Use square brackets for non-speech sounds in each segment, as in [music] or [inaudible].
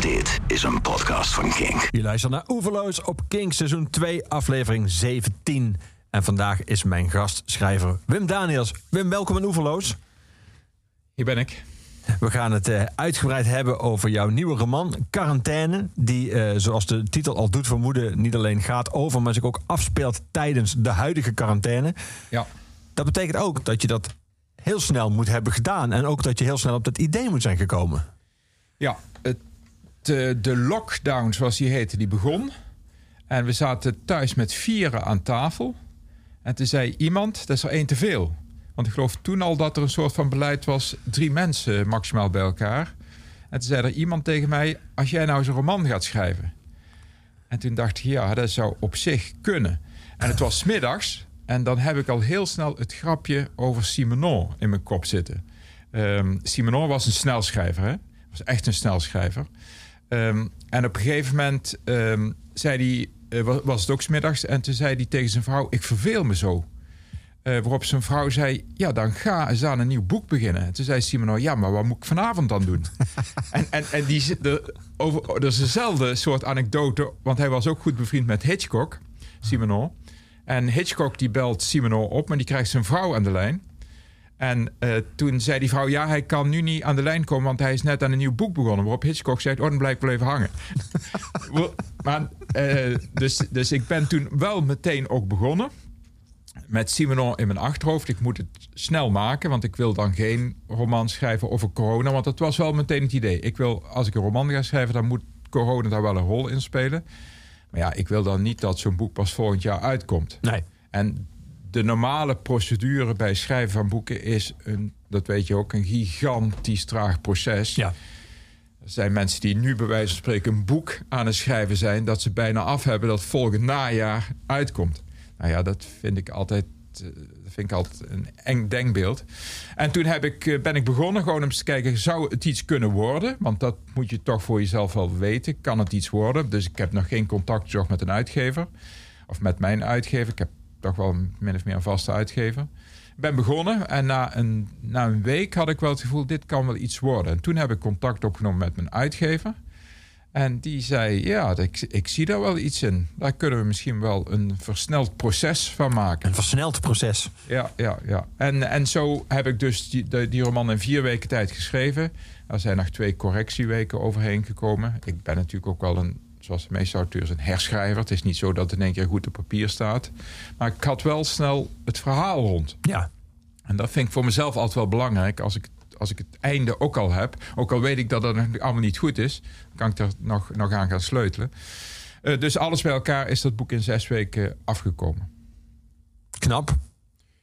Dit is een podcast van Kink. Je luistert naar Oeverloos op King seizoen 2, aflevering 17. En vandaag is mijn gastschrijver Wim Daniels. Wim, welkom in Oeverloos. Hier ben ik. We gaan het uh, uitgebreid hebben over jouw nieuwe roman, Quarantaine. Die, uh, zoals de titel al doet vermoeden, niet alleen gaat over, maar zich ook afspeelt tijdens de huidige quarantaine. Ja. Dat betekent ook dat je dat heel snel moet hebben gedaan. En ook dat je heel snel op dat idee moet zijn gekomen. Ja, de, de lockdown, zoals die heette, die begon. En we zaten thuis met vieren aan tafel. En toen zei iemand, dat is er één te veel. Want ik geloof toen al dat er een soort van beleid was... drie mensen maximaal bij elkaar. En toen zei er iemand tegen mij... als jij nou een roman gaat schrijven. En toen dacht ik, ja, dat zou op zich kunnen. En het was middags. En dan heb ik al heel snel het grapje over Simenon in mijn kop zitten. Um, was een snelschrijver, hè? was echt een snelschrijver. Um, en op een gegeven moment um, zei hij, uh, was het ook smiddags, en toen zei hij tegen zijn vrouw: Ik verveel me zo. Uh, waarop zijn vrouw zei: Ja, dan ga eens aan een nieuw boek beginnen. En toen zei Simon: Ja, maar wat moet ik vanavond dan doen? [laughs] en, en, en die, de, over, dat is dezelfde soort anekdote, want hij was ook goed bevriend met Hitchcock, Simonon. En Hitchcock die belt Simonon op, maar die krijgt zijn vrouw aan de lijn. En uh, toen zei die vrouw: Ja, hij kan nu niet aan de lijn komen, want hij is net aan een nieuw boek begonnen. Waarop Hitchcock zegt: Oh, dan blijf ik wel even hangen. [laughs] maar, uh, dus, dus ik ben toen wel meteen ook begonnen. Met Simonon in mijn achterhoofd. Ik moet het snel maken, want ik wil dan geen roman schrijven over corona. Want dat was wel meteen het idee. Ik wil, als ik een roman ga schrijven, dan moet corona daar wel een rol in spelen. Maar ja, ik wil dan niet dat zo'n boek pas volgend jaar uitkomt. Nee. En de normale procedure bij schrijven van boeken is, een, dat weet je ook, een gigantisch traag proces. Ja. Er zijn mensen die nu bij wijze van spreken een boek aan het schrijven zijn, dat ze bijna af hebben dat volgend najaar uitkomt. Nou ja, dat vind ik altijd, dat vind ik altijd een eng denkbeeld. En toen heb ik, ben ik begonnen gewoon om te kijken, zou het iets kunnen worden? Want dat moet je toch voor jezelf wel weten. Kan het iets worden? Dus ik heb nog geen contact gezocht met een uitgever. Of met mijn uitgever. Ik heb toch wel min of meer een vaste uitgever. Ik ben begonnen en na een, na een week had ik wel het gevoel, dit kan wel iets worden. En toen heb ik contact opgenomen met mijn uitgever. En die zei, ja, ik, ik zie daar wel iets in. Daar kunnen we misschien wel een versneld proces van maken. Een versneld proces. Ja, ja, ja. En, en zo heb ik dus die, die roman in vier weken tijd geschreven. Er zijn nog twee correctieweken overheen gekomen. Ik ben natuurlijk ook wel een zoals de meeste auteurs, een herschrijver. Het is niet zo dat het in één keer goed op papier staat. Maar ik had wel snel het verhaal rond. Ja. En dat vind ik voor mezelf altijd wel belangrijk. Als ik, als ik het einde ook al heb, ook al weet ik dat het allemaal niet goed is, kan ik er nog, nog aan gaan sleutelen. Uh, dus alles bij elkaar is dat boek in zes weken afgekomen. Knap.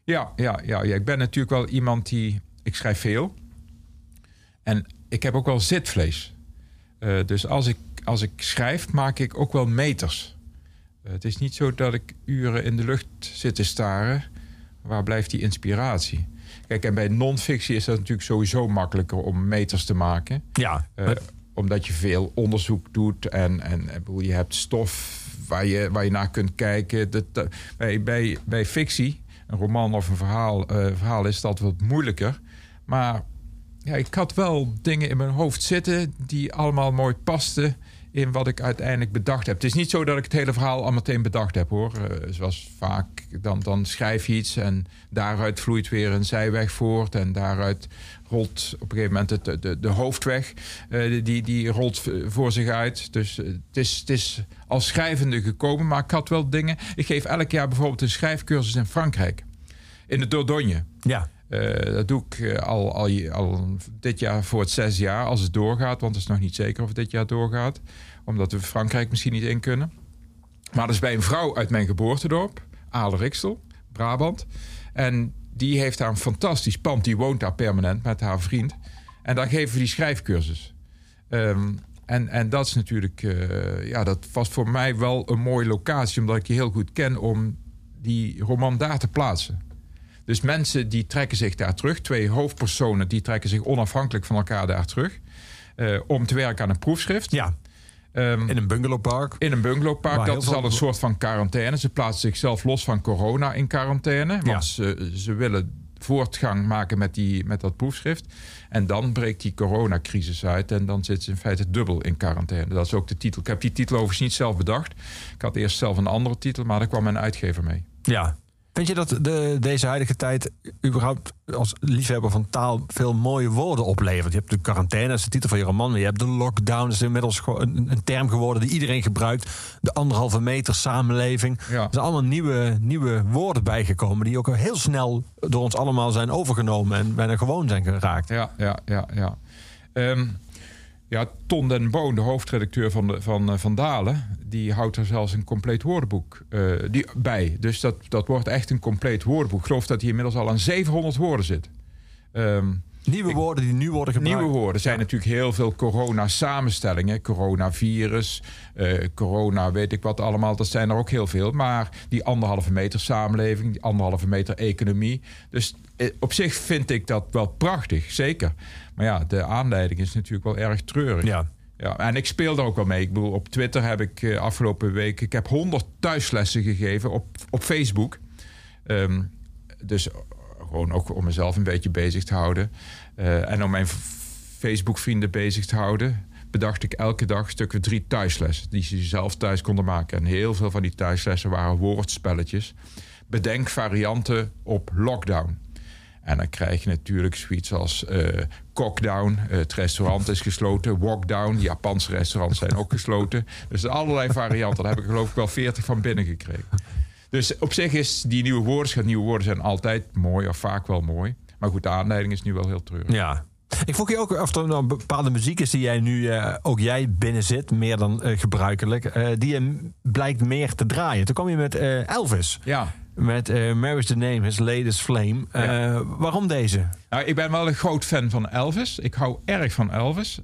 Ja, ja, ja, ja. Ik ben natuurlijk wel iemand die. Ik schrijf veel. En ik heb ook wel zitvlees. Uh, dus als ik als ik schrijf, maak ik ook wel meters. Uh, het is niet zo dat ik uren in de lucht zit te staren. Waar blijft die inspiratie? Kijk, en bij non-fictie is dat natuurlijk sowieso makkelijker om meters te maken. Ja. Uh, omdat je veel onderzoek doet en, en je hebt stof waar je, waar je naar kunt kijken. Dat, uh, bij, bij, bij fictie, een roman of een verhaal, verhaal is dat wat moeilijker. Maar ja, ik had wel dingen in mijn hoofd zitten die allemaal mooi pasten in wat ik uiteindelijk bedacht heb. Het is niet zo dat ik het hele verhaal al meteen bedacht heb hoor. Uh, zoals vaak, dan, dan schrijf je iets en daaruit vloeit weer een zijweg voort. En daaruit rolt op een gegeven moment de, de, de hoofdweg, uh, die, die rolt voor zich uit. Dus uh, het, is, het is als schrijvende gekomen, maar ik had wel dingen. Ik geef elk jaar bijvoorbeeld een schrijfcursus in Frankrijk. In de Dordogne. Ja. Uh, dat doe ik al, al, al dit jaar voor het zes jaar, als het doorgaat. Want het is nog niet zeker of het dit jaar doorgaat. Omdat we Frankrijk misschien niet in kunnen. Maar dat is bij een vrouw uit mijn geboortedorp, Aale Riksel, Brabant. En die heeft daar een fantastisch pand. Die woont daar permanent met haar vriend. En daar geven we die schrijfcursus. Um, en, en dat is natuurlijk, uh, ja, dat was voor mij wel een mooie locatie, omdat ik die heel goed ken om die roman daar te plaatsen. Dus mensen die trekken zich daar terug. Twee hoofdpersonen die trekken zich onafhankelijk van elkaar daar terug. Uh, om te werken aan een proefschrift. Ja. Um, in een bungalowpark. In een bungalowpark. Dat is al een soort van quarantaine. Ze plaatsen zichzelf los van corona in quarantaine. Want ja. ze, ze willen voortgang maken met, die, met dat proefschrift. En dan breekt die coronacrisis uit en dan zit ze in feite dubbel in quarantaine. Dat is ook de titel. Ik heb die titel overigens niet zelf bedacht. Ik had eerst zelf een andere titel, maar daar kwam mijn uitgever mee. Ja. Vind je dat de, deze huidige tijd überhaupt als liefhebber van taal veel mooie woorden oplevert? Je hebt de quarantaine, dat is de titel van je roman. Je hebt de lockdown, dat is inmiddels gewoon een, een term geworden die iedereen gebruikt. De anderhalve meter samenleving. Ja. Er zijn allemaal nieuwe, nieuwe woorden bijgekomen die ook heel snel door ons allemaal zijn overgenomen en bijna gewoon zijn geraakt. Ja, ja, ja, ja. Ehm, ja, Ton den Boon, de hoofdredacteur van, de, van eh, Van Dalen, die houdt er zelfs een compleet woordenboek eh, die, bij. Dus dat, dat wordt echt een compleet woordenboek. Ik geloof dat hij inmiddels al aan 700 woorden zit. Ehm, Nieuwe woorden die nu worden gebruikt. Nieuwe woorden. Er zijn natuurlijk heel veel corona-samenstellingen. Coronavirus, eh, corona, weet ik wat allemaal. Dat zijn er ook heel veel. Maar die anderhalve meter samenleving, die anderhalve meter economie. Dus op zich vind ik dat wel prachtig, zeker. Maar ja, de aanleiding is natuurlijk wel erg treurig. Ja. Ja, en ik speel daar ook wel mee. Ik bedoel, op Twitter heb ik eh, afgelopen week... Ik heb 100 thuislessen gegeven op, op Facebook. Ehm, dus gewoon ook om mezelf een beetje bezig te houden. Uh, en om mijn Facebook-vrienden bezig te houden... bedacht ik elke dag stukken drie thuislessen... die ze zelf thuis konden maken. En heel veel van die thuislessen waren woordspelletjes. Bedenk varianten op lockdown. En dan krijg je natuurlijk zoiets als uh, cockdown. Het restaurant is gesloten. Walkdown. Japanse restaurants zijn ook gesloten. Dus allerlei varianten. Daar heb ik geloof ik wel 40 van binnen gekregen. Dus op zich is die nieuwe woordenschat. Nieuwe woorden zijn altijd mooi of vaak wel mooi. Maar goed, de aanleiding is nu wel heel treurig. Ja. Ik vroeg je ook of er nou bepaalde muziek is die jij nu, uh, ook jij binnen zit, meer dan uh, gebruikelijk, uh, die je blijkt meer te draaien. Toen kwam je met Elvis. Ja. Met Mary's the Name, His Latest Flame. Ja. Waarom deze? Nou, ik ben wel een groot fan van Elvis. Ik hou erg van Elvis.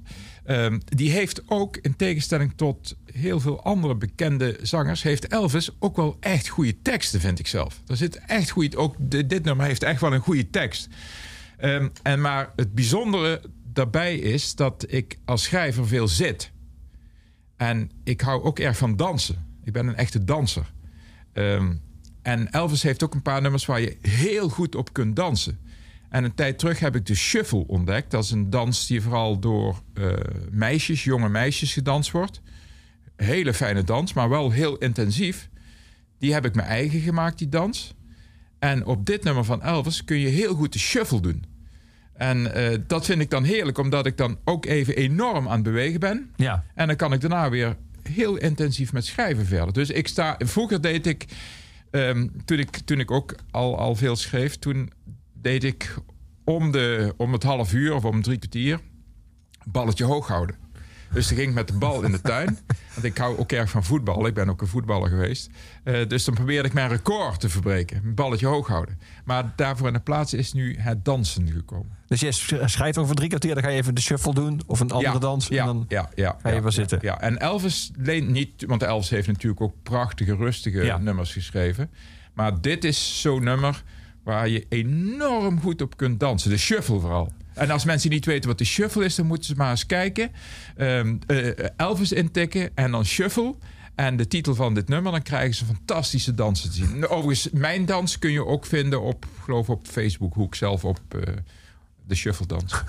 Um, die heeft ook, in tegenstelling tot heel veel andere bekende zangers, heeft Elvis ook wel echt goede teksten, vind ik zelf. Er zit echt goede, ook dit nummer heeft echt wel een goede tekst. Um, en maar het bijzondere daarbij is dat ik als schrijver veel zit. En ik hou ook erg van dansen. Ik ben een echte danser. Um, en Elvis heeft ook een paar nummers waar je heel goed op kunt dansen. En een tijd terug heb ik de shuffle ontdekt. Dat is een dans die vooral door uh, meisjes, jonge meisjes gedanst wordt. Hele fijne dans, maar wel heel intensief. Die heb ik mijn eigen gemaakt, die dans. En op dit nummer van Elvis kun je heel goed de shuffle doen. En uh, dat vind ik dan heerlijk, omdat ik dan ook even enorm aan het bewegen ben. Ja. En dan kan ik daarna weer heel intensief met schrijven verder. Dus ik sta. Vroeger deed ik. Um, toen ik, toen ik ook al, al veel schreef, toen deed ik om, de, om het half uur of om drie kwartier balletje hoog houden. Dus dan ging ik met de bal in de tuin. Want ik hou ook erg van voetbal. Ik ben ook een voetballer geweest. Uh, dus dan probeerde ik mijn record te verbreken. Een balletje hoog houden. Maar daarvoor in de plaats is nu het dansen gekomen. Dus je schrijft over drie kwartier, dan ga je even de shuffle doen. Of een andere ja, dans. Ja, en dan ja, ja, ga je wel zitten. Ja, en Elvis leent niet... Want Elvis heeft natuurlijk ook prachtige, rustige nummers geschreven. Maar dit is zo'n nummer waar je enorm goed op kunt dansen. De shuffle vooral. En als mensen niet weten wat de shuffle is, dan moeten ze maar eens kijken. Um, uh, Elvis intikken en dan shuffle. En de titel van dit nummer, dan krijgen ze fantastische dansen te zien. Overigens, mijn dans kun je ook vinden op, geloof op Facebook, hoe ik zelf op uh, de shuffle dans. [laughs]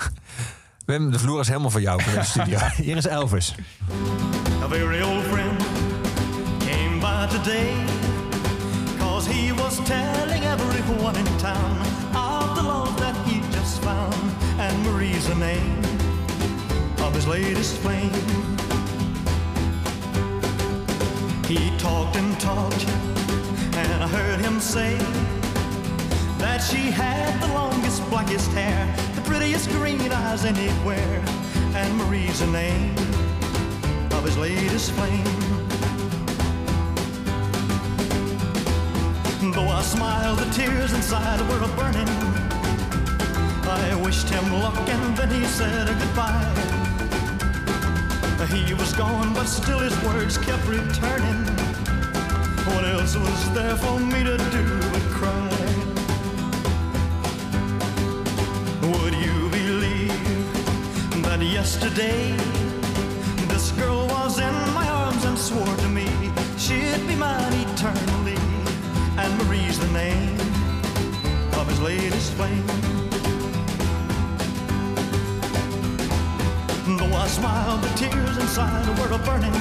Wim, de vloer is helemaal voor jou voor de studio. [laughs] Hier is Elvis. A very old friend came by today. Cause he was telling everyone in town And Marie's the name of his latest flame. He talked and talked, and I heard him say that she had the longest, blackest hair, the prettiest green eyes anywhere. And Marie's the name of his latest flame. Though I smiled, the tears inside were a burning. I wished him luck and then he said goodbye. He was gone, but still his words kept returning. What else was there for me to do but cry? Would you believe that yesterday this girl was in my arms and swore to me she'd be mine eternally? And Marie's the name of his latest flame. I smiled, the tears inside were a burning.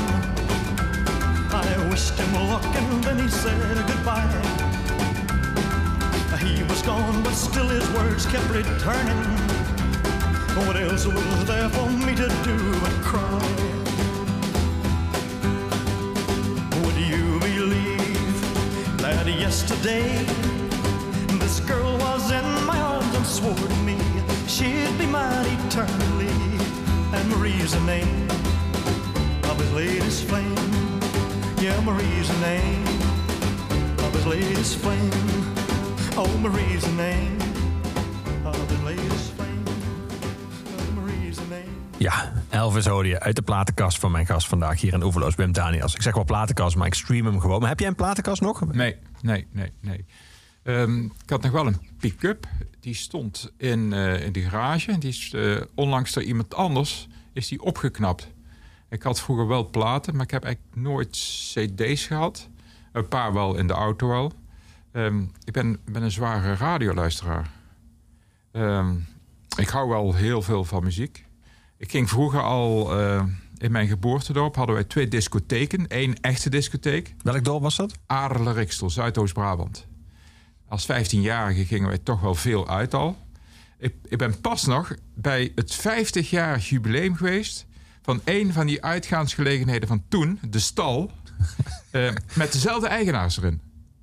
I wished him luck and then he said goodbye. He was gone, but still his words kept returning. What else was there for me to do but cry? Would you believe that yesterday this girl was in my arms and swore to me she'd be mine eternally? And Marie's the name of his latest flame. Yeah, Marie's the name of his latest flame. Oh, Marie's the name of his latest flame. Oh, Marie's the name. Ja, Elvis Odie uit de platenkast van mijn gast vandaag hier in Oeverloos, Wim Daniels. Ik zeg wel platenkast, maar ik stream hem gewoon. Maar heb jij een platenkast nog? Nee, nee, nee, nee. Ehm, ik had nog wel een pick-up. Die stond in, eh, in de garage. Die is eh, onlangs door iemand anders is die opgeknapt. Ik had vroeger wel platen, maar ik heb eigenlijk nooit cd's gehad. Een paar wel in de auto wel. Ehm, ik ben, ben een zware radioluisteraar. Ehm, ik hou wel heel veel van muziek. Ik ging vroeger al... eh, in mijn geboortedorp hadden wij twee discotheken. Eén echte discotheek. Welk dorp was dat? Aarle-Rikstel, Zuidoost-Brabant. Als 15-jarige gingen wij toch wel veel uit al. Ik, ik ben pas nog bij het 50-jarig jubileum geweest... van een van die uitgaansgelegenheden van toen, de Stal... [laughs] eh, met dezelfde eigenaars erin.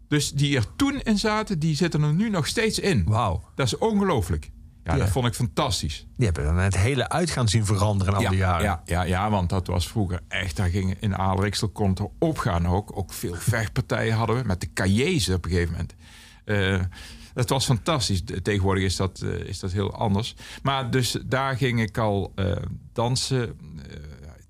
Dus die er toen in zaten, die zitten er nu nog steeds in. Wauw. Dat is ongelooflijk. Ja, Ja. dat vond ik fantastisch. Die hebben dan het hele uitgaan zien veranderen al ja, die jaren. Ja, ja, ja, want dat was vroeger echt. Daar ging in Aalriksel kon het erop gaan ook. Ook veel [laughs] vechtpartijen hadden we met de cahiers op een gegeven moment. Eh het was fantastisch. Tegenwoordig is dat, eh, is dat heel anders. Maar dus daar ging ik al eh, dansen.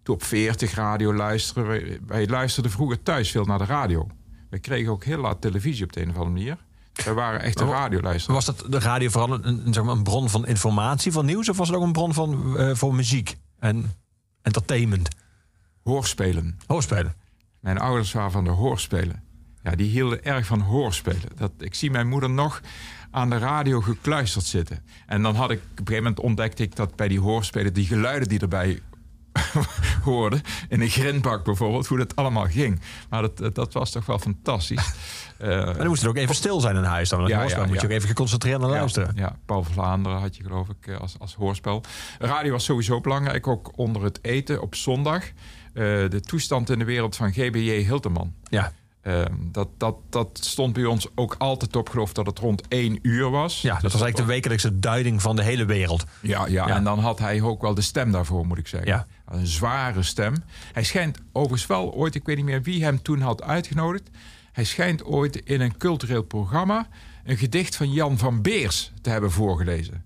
top 40 radio luisteren. Wij, wij luisterden vroeger thuis veel naar de radio. We kregen ook heel laat televisie op de een of andere manier. Wij waren echt een radioluisteraar. Was dat de radio vooral een, een, zeg maar een bron van informatie, van nieuws? Of was het ook een bron van, voor muziek en entertainment? Hoorspelen. Hoorspelen. Mijn ouders waren van de hoorspelen. Ja, die hielden erg van hoorspelen. Dat, ik zie mijn moeder nog aan de radio gekluisterd zitten. En dan had ik, op een gegeven moment ontdekte ik dat bij die hoorspelen, die geluiden die erbij [laughs] hoorden, in een grindbak bijvoorbeeld, hoe dat allemaal ging. Maar dat, dat was toch wel fantastisch. Eh, [laughs] Maar dan moest het ook even stil zijn in huis. Dan. Ja, Ja, ja, hoorspel moet je ook even geconcentreerd naar luisteren. Ja, ja, Paul Vlaanderen had je geloof ik eh, als, als hoorspel. Radio was sowieso belangrijk, ook onder het eten op zondag. Eh, de toestand in de wereld van GBJ Hilterman. Ja. Ehm, dat, dat, dat stond bij ons ook altijd op. Geloof dat het rond één uur was. Ja, dat Dus was eigenlijk de wekelijkse duiding van de hele wereld. Ja, ja, Ja. en dan had hij ook wel de stem daarvoor, moet ik zeggen. Ja. Een zware stem. Hij schijnt overigens wel ooit, ik weet niet meer wie hem toen had uitgenodigd. Hij schijnt ooit in een cultureel programma een gedicht van Jan van Beers te hebben voorgelezen.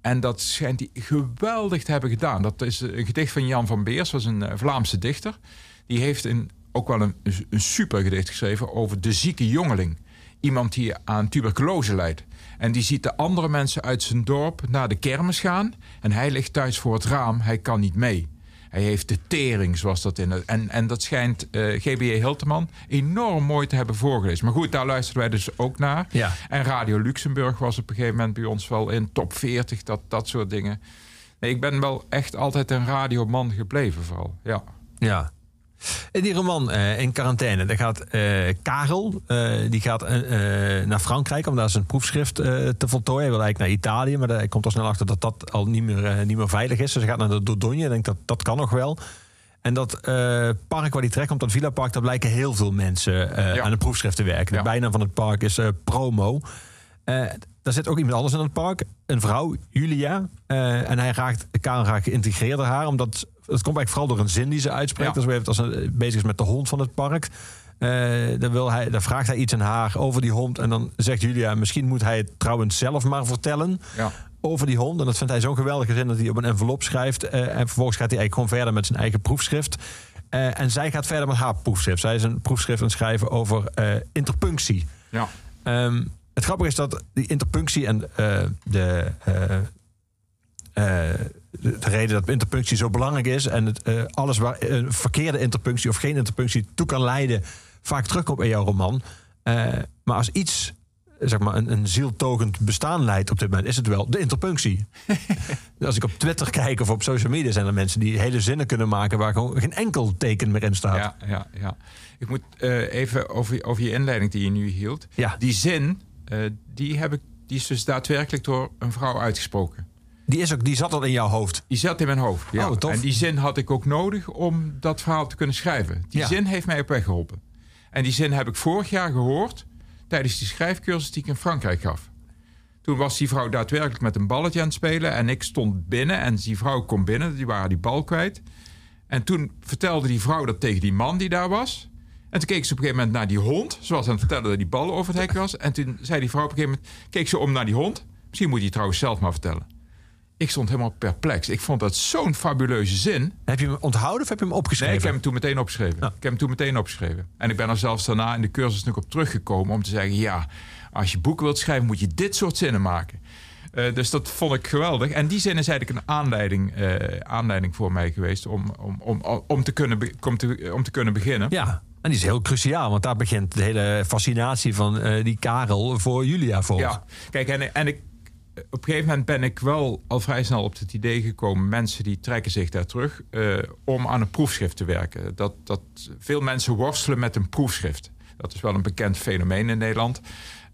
En dat schijnt hij geweldig te hebben gedaan. Dat is een gedicht van Jan van Beers, was een eh, Vlaamse dichter. Die heeft een, ook wel een, een super gedicht geschreven over de zieke jongeling. Iemand die aan tuberculose lijdt. En die ziet de andere mensen uit zijn dorp naar de kermis gaan. En hij ligt thuis voor het raam, hij kan niet mee. Hij heeft de tering, zoals dat in het. En, en dat schijnt eh GBJ Hilteman enorm mooi te hebben voorgelezen. Maar goed, daar luisterden wij dus ook naar. Ja. En Radio Luxemburg was op een gegeven moment bij ons wel in top 40, dat, dat soort dingen. Nee, ik ben wel echt altijd een radioman gebleven, vooral. Ja. Ja. In die roman eh, in quarantaine, daar gaat eh, Karel, eh, die gaat eh, eh, naar Frankrijk om daar zijn proefschrift eh, te voltooien. Hij wil eigenlijk naar Italië, maar hij komt al snel achter dat dat al niet meer, eh, niet meer veilig is. Dus hij gaat naar de Dordogne. Ik denk dat dat kan nog wel. En dat eh, park waar hij terechtkomt, dat Villa Park, daar blijken heel veel mensen eh, Ja. aan de proefschrift te werken. Ja. De bijnaam van het park is eh, Promo. Eh, daar zit ook iemand anders in het park, een vrouw, Julia. Eh, en hij raakt, Karel raakt geïntegreerd door haar, omdat het komt eigenlijk vooral door een zin die ze uitspreekt. Ja. We heeft als ze bezig is met de hond van het park. Eh, dan, wil hij, dan vraagt hij iets aan haar over die hond. En dan zegt Julia, misschien moet hij het trouwens zelf maar vertellen Ja. over die hond. En dat vindt hij zo'n geweldige zin dat hij op een envelop schrijft. Eh, en vervolgens gaat hij eigenlijk gewoon verder met zijn eigen proefschrift. Eh, en zij gaat verder met haar proefschrift. Zij is een proefschrift aan het schrijven over interpunctie. Ja. Ehm, het grappige is dat die interpunctie en de, de, de reden dat interpunctie zo belangrijk is en het, eh, alles waar een verkeerde interpunctie of geen interpunctie toe kan leiden, vaak terugkomt in jouw roman. Eh, maar als iets zeg maar, een, een zieltogend bestaan leidt op dit moment, is het wel de interpunctie. [laughs] Als ik op Twitter kijk of op social media, zijn er mensen die hele zinnen kunnen maken waar gewoon geen enkel teken meer in staat. Ja, ja, ja. Ik moet eh, even over, over je inleiding die je nu hield. Ja. Die zin, eh, die, heb ik, die is dus daadwerkelijk door een vrouw uitgesproken. Die, is ook, die zat al in jouw hoofd. Die zat in mijn hoofd. Ja. Oh. En die zin had ik ook nodig om dat verhaal te kunnen schrijven. Die Ja. zin heeft mij op weg geholpen. En die zin heb ik vorig jaar gehoord tijdens die schrijfcursus die ik in Frankrijk gaf. Toen was die vrouw daadwerkelijk met een balletje aan het spelen. En ik stond binnen en die vrouw kwam binnen. Die waren die bal kwijt. En toen vertelde die vrouw dat tegen die man die daar was. En toen keek ze op een gegeven moment naar die hond. Zoals aan het vertellen dat die bal over het hek was. En toen zei die vrouw op een gegeven moment... Keek ze om naar die hond. Misschien moet je het trouwens zelf maar vertellen. Ik stond helemaal perplex. Ik vond dat zo'n fabuleuze zin. Heb je hem onthouden of heb je hem opgeschreven? Nee, ik heb hem toen meteen opgeschreven. Ja. Ik heb hem toen meteen opgeschreven. En ik ben er zelfs daarna in de cursus nog op teruggekomen om te zeggen: ja, als je boeken wilt schrijven, moet je dit soort zinnen maken. Eh, dus dat vond ik geweldig. En die zin is eigenlijk een aanleiding, eh, aanleiding voor mij geweest om, om, om, om, te kunnen om, te, om te kunnen beginnen. Ja, en die is heel cruciaal, want daar begint de hele fascinatie van eh, die Karel voor Julia voor. Ja, kijk, en, en ik, op een gegeven moment ben ik wel al vrij snel op het idee gekomen... mensen die trekken zich daar terug eh, om aan een proefschrift te werken. Dat, dat veel mensen worstelen met een proefschrift. Dat is wel een bekend fenomeen in Nederland.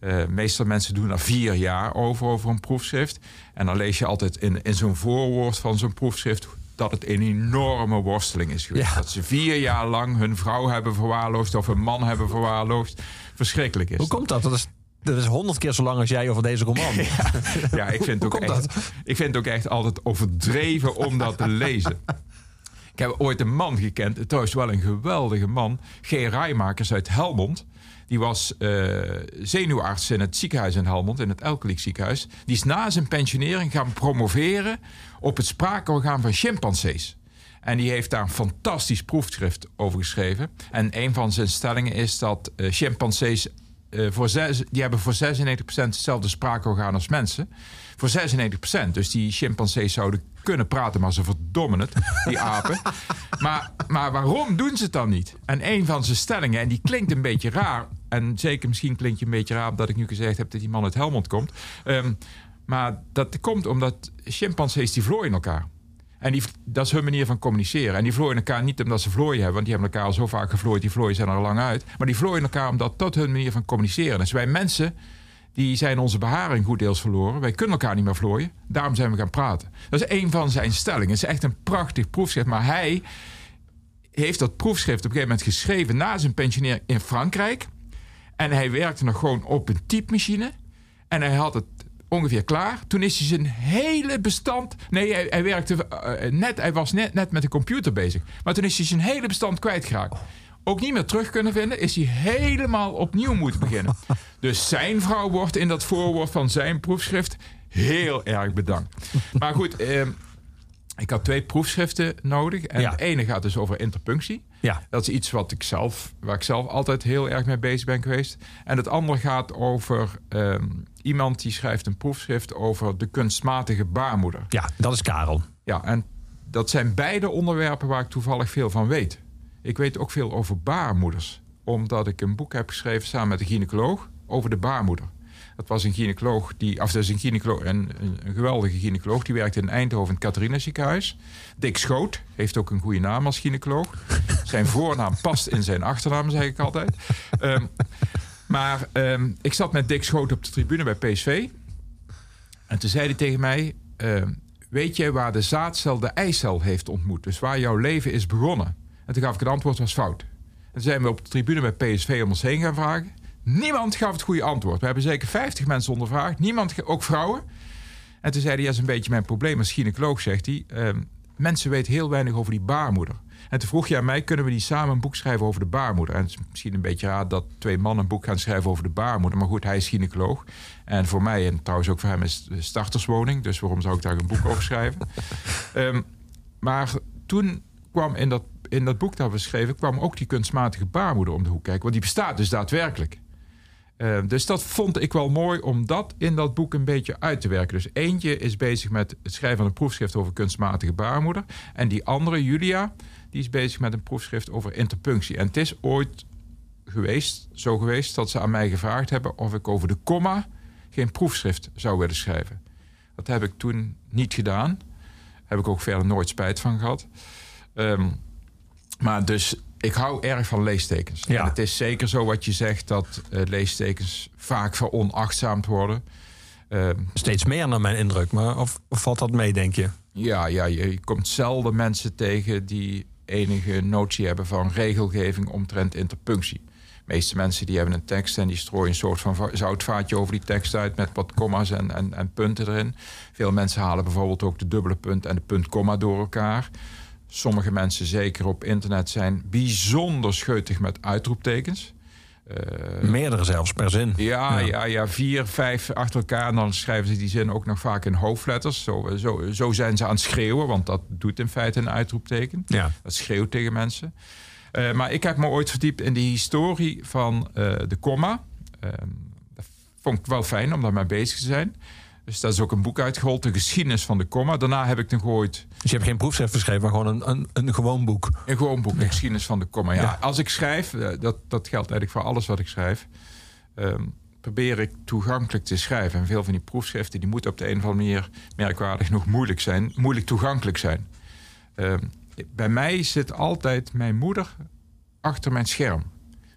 Eh meestal mensen doen er vier jaar over, over een proefschrift. En dan lees je altijd in, in zo'n voorwoord van zo'n proefschrift... dat het een enorme worsteling is geweest. Ja. Dat ze vier jaar lang hun vrouw hebben verwaarloosd... of hun man hebben verwaarloosd. Verschrikkelijk is Hoe komt dat? Dat is, dat is honderd keer zo lang als jij over deze roman. [laughs] Ja, ik vind, het ook echt, ik vind het ook echt altijd overdreven om dat te lezen. [laughs] Ik heb ooit een man gekend, trouwens wel een geweldige man. G. Rijmakers uit Helmond. Die was eh, zenuwarts in het ziekenhuis in Helmond, in het Elkeliek ziekenhuis. Die is na zijn pensionering gaan promoveren op het spraakorgaan van chimpansees. En die heeft daar een fantastisch proefschrift over geschreven. En een van zijn stellingen is dat eh, chimpansees eh, voor zes, die hebben voor 96% hetzelfde spraakorgaan als mensen. Voor 96%. Dus die chimpansees zouden kunnen praten, maar ze verdommen het, die [laughs] apen. Maar, maar waarom doen ze het dan niet? En een van zijn stellingen, en die klinkt een beetje raar. En zeker misschien klinkt je een beetje raar dat ik nu gezegd heb dat die man uit Helmond komt. Ehm, maar dat komt omdat chimpansees die vlooien elkaar. En die, dat is hun manier van communiceren. En die vlooien elkaar niet omdat ze vlooien hebben, want die hebben elkaar al zo vaak gevlooid, die vlooien zijn er al lang uit. Maar die vlooien elkaar omdat dat hun manier van communiceren is. Wij mensen, die zijn onze beharing goed deels verloren. Wij kunnen elkaar niet meer vlooien. Daarom zijn we gaan praten. Dat is een van zijn stellingen. Het is echt een prachtig proefschrift. Maar hij heeft dat proefschrift op een gegeven moment geschreven na zijn pensionering in Frankrijk. En hij werkte nog gewoon op een typemachine. En hij had het ongeveer klaar. Toen is hij zijn hele bestand. Nee, hij, hij werkte eh, net. Hij was net, net met de computer bezig. Maar toen is hij zijn hele bestand kwijtgeraakt. Ook niet meer terug kunnen vinden. Is hij helemaal opnieuw moeten beginnen. [laughs] Dus zijn vrouw wordt in dat voorwoord van zijn proefschrift heel erg bedankt. Maar goed. ehm, ik had twee proefschriften nodig. En Ja. de ene gaat dus over interpunctie. Ja. Dat is iets wat ik zelf, waar ik zelf altijd heel erg mee bezig ben geweest. En het andere gaat over ehm, iemand die schrijft een proefschrift over de kunstmatige baarmoeder. ja, dat is Karel. Ja, en dat zijn beide onderwerpen waar ik toevallig veel van weet. Ik weet ook veel over baarmoeders, omdat ik een boek heb geschreven samen met een gynaecoloog over de baarmoeder. Dat was een gynaecoloog, die, of dat is een, gynaecoloog, een, een, geweldige gynaecoloog, die werkte in Eindhoven in het Catharina ziekenhuis. Dick Schoot heeft ook een goede naam als gynaecoloog. Zijn voornaam past in zijn achternaam, zeg ik altijd. Ehm, maar ehm, ik zat met Dick Schoot op de tribune bij PSV. En toen zei hij tegen mij: ehm, Weet jij waar de zaadcel de eicel heeft ontmoet? Dus waar jouw leven is begonnen? En toen gaf ik het antwoord was fout. En toen zijn we op de tribune bij PSV om ons heen gaan vragen. Niemand gaf het goede antwoord. We hebben zeker 50 mensen ondervraagd. Niemand, ook vrouwen. En toen zei hij, dat is een beetje mijn probleem als gynaecoloog, zegt hij. Ehm, mensen weten heel weinig over die baarmoeder. En toen vroeg je aan mij, kunnen we die samen een boek schrijven over de baarmoeder? En het is misschien een beetje raar dat twee mannen een boek gaan schrijven over de baarmoeder. Maar goed, hij is gynaecoloog. En voor mij, en trouwens ook voor hem, is het starterswoning. Dus waarom zou ik daar een boek over schrijven? [laughs] Ehm, maar toen kwam in dat, in dat boek dat we schreven... kwam ook die kunstmatige baarmoeder om de hoek kijken. Want die bestaat dus daadwerkelijk. Eh, dus dat vond ik wel mooi om dat in dat boek een beetje uit te werken. Dus eentje is bezig met het schrijven van een proefschrift over kunstmatige baarmoeder. En die andere, Julia, die is bezig met een proefschrift over interpunctie. En het is ooit geweest, zo geweest dat ze aan mij gevraagd hebben of ik over de komma geen proefschrift zou willen schrijven. Dat heb ik toen niet gedaan. Heb ik ook verder nooit spijt van gehad. Ehm, maar dus ik hou erg van leestekens. Ja. En het is zeker zo wat je zegt dat eh, leestekens vaak veronachtzaamd worden. Ehm, Steeds meer naar mijn indruk. Maar of, of valt dat mee, denk je? ja, ja, je je komt zelden mensen tegen die enige notie hebben van regelgeving omtrent interpunctie. De meeste mensen die hebben een tekst en die strooien een soort van va- zoutvaatje over die tekst uit met wat komma's en, en, en punten erin. Veel mensen halen bijvoorbeeld ook de dubbele punt en de punt-komma door elkaar. Sommige mensen, zeker op internet, zijn bijzonder scheutig met uitroeptekens. Eh, Meerdere zelfs per zin. ja, Ja. ja. Ja, vier, vijf achter elkaar. En dan schrijven ze die zin ook nog vaak in hoofdletters. Zo, zo, zo zijn ze aan het schreeuwen, want dat doet in feite een uitroepteken. Ja. Dat schreeuwt tegen mensen. Eh, maar ik heb me ooit verdiept in de historie van eh, de komma. Ehm, dat vond ik wel fijn om daarmee bezig te zijn. Dus daar is ook een boek uitgerold, de geschiedenis van de komma. Daarna heb ik nog ooit Dus je hebt geen proefschrift geschreven, maar gewoon een, een, een gewoon boek. een gewoon boek, de geschiedenis van de komma. Ja, Ja. Als ik schrijf, eh, dat, dat geldt eigenlijk voor alles wat ik schrijf... ehm, probeer ik toegankelijk te schrijven. En veel van die proefschriften... die moeten op de een of andere manier merkwaardig nog moeilijk zijn. Moeilijk toegankelijk zijn. Ehm, bij mij zit altijd mijn moeder achter mijn scherm.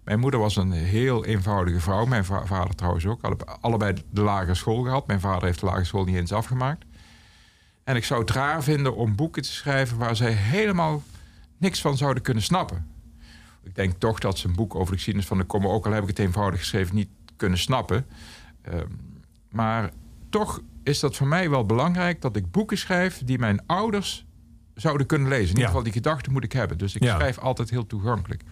Mijn moeder was een heel eenvoudige vrouw. Mijn va- vader trouwens ook. Alle- Allebei de lagere school gehad. Mijn vader heeft de lagere school niet eens afgemaakt. En ik zou het raar vinden om boeken te schrijven... waar zij helemaal niks van zouden kunnen snappen. Ik denk toch dat ze een boek over de geschiedenis van de komma... ook al heb ik het eenvoudig geschreven, niet kunnen snappen. Ehm, maar toch is dat voor mij wel belangrijk... dat ik boeken schrijf die mijn ouders zouden kunnen lezen. In ieder geval die gedachte moet ik hebben. Dus ik schrijf altijd heel toegankelijk.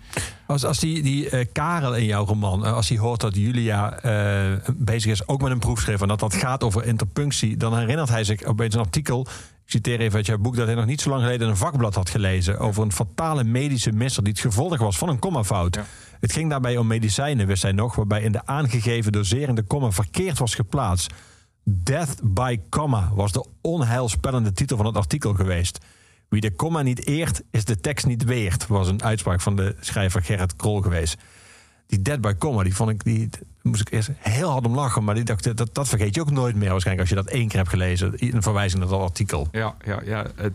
Als, als die, die eh, Karel in jouw roman, eh, als hij hoort dat Julia eh, bezig is ook met een proefschrift en dat dat gaat over interpunctie, dan herinnert hij zich opeens een artikel. Ik citeer even uit jouw boek dat hij nog niet zo lang geleden een vakblad had gelezen over een fatale medische misser die het gevolg was van een kommafout. Ja. Het ging daarbij om medicijnen, wist hij nog, waarbij in de aangegeven dosering de komma verkeerd was geplaatst. Death by comma was de onheilspellende titel van het artikel geweest. Wie de komma niet eert, is de tekst niet weert, was een uitspraak van de schrijver Gerrit Krol geweest. Die Dead by Comma, die vond ik, die moest ik eerst heel hard om lachen, maar die dacht, dat, dat vergeet je ook nooit meer waarschijnlijk als je dat één keer hebt gelezen. Een verwijzing naar dat artikel. Ja, ja, ja. eh,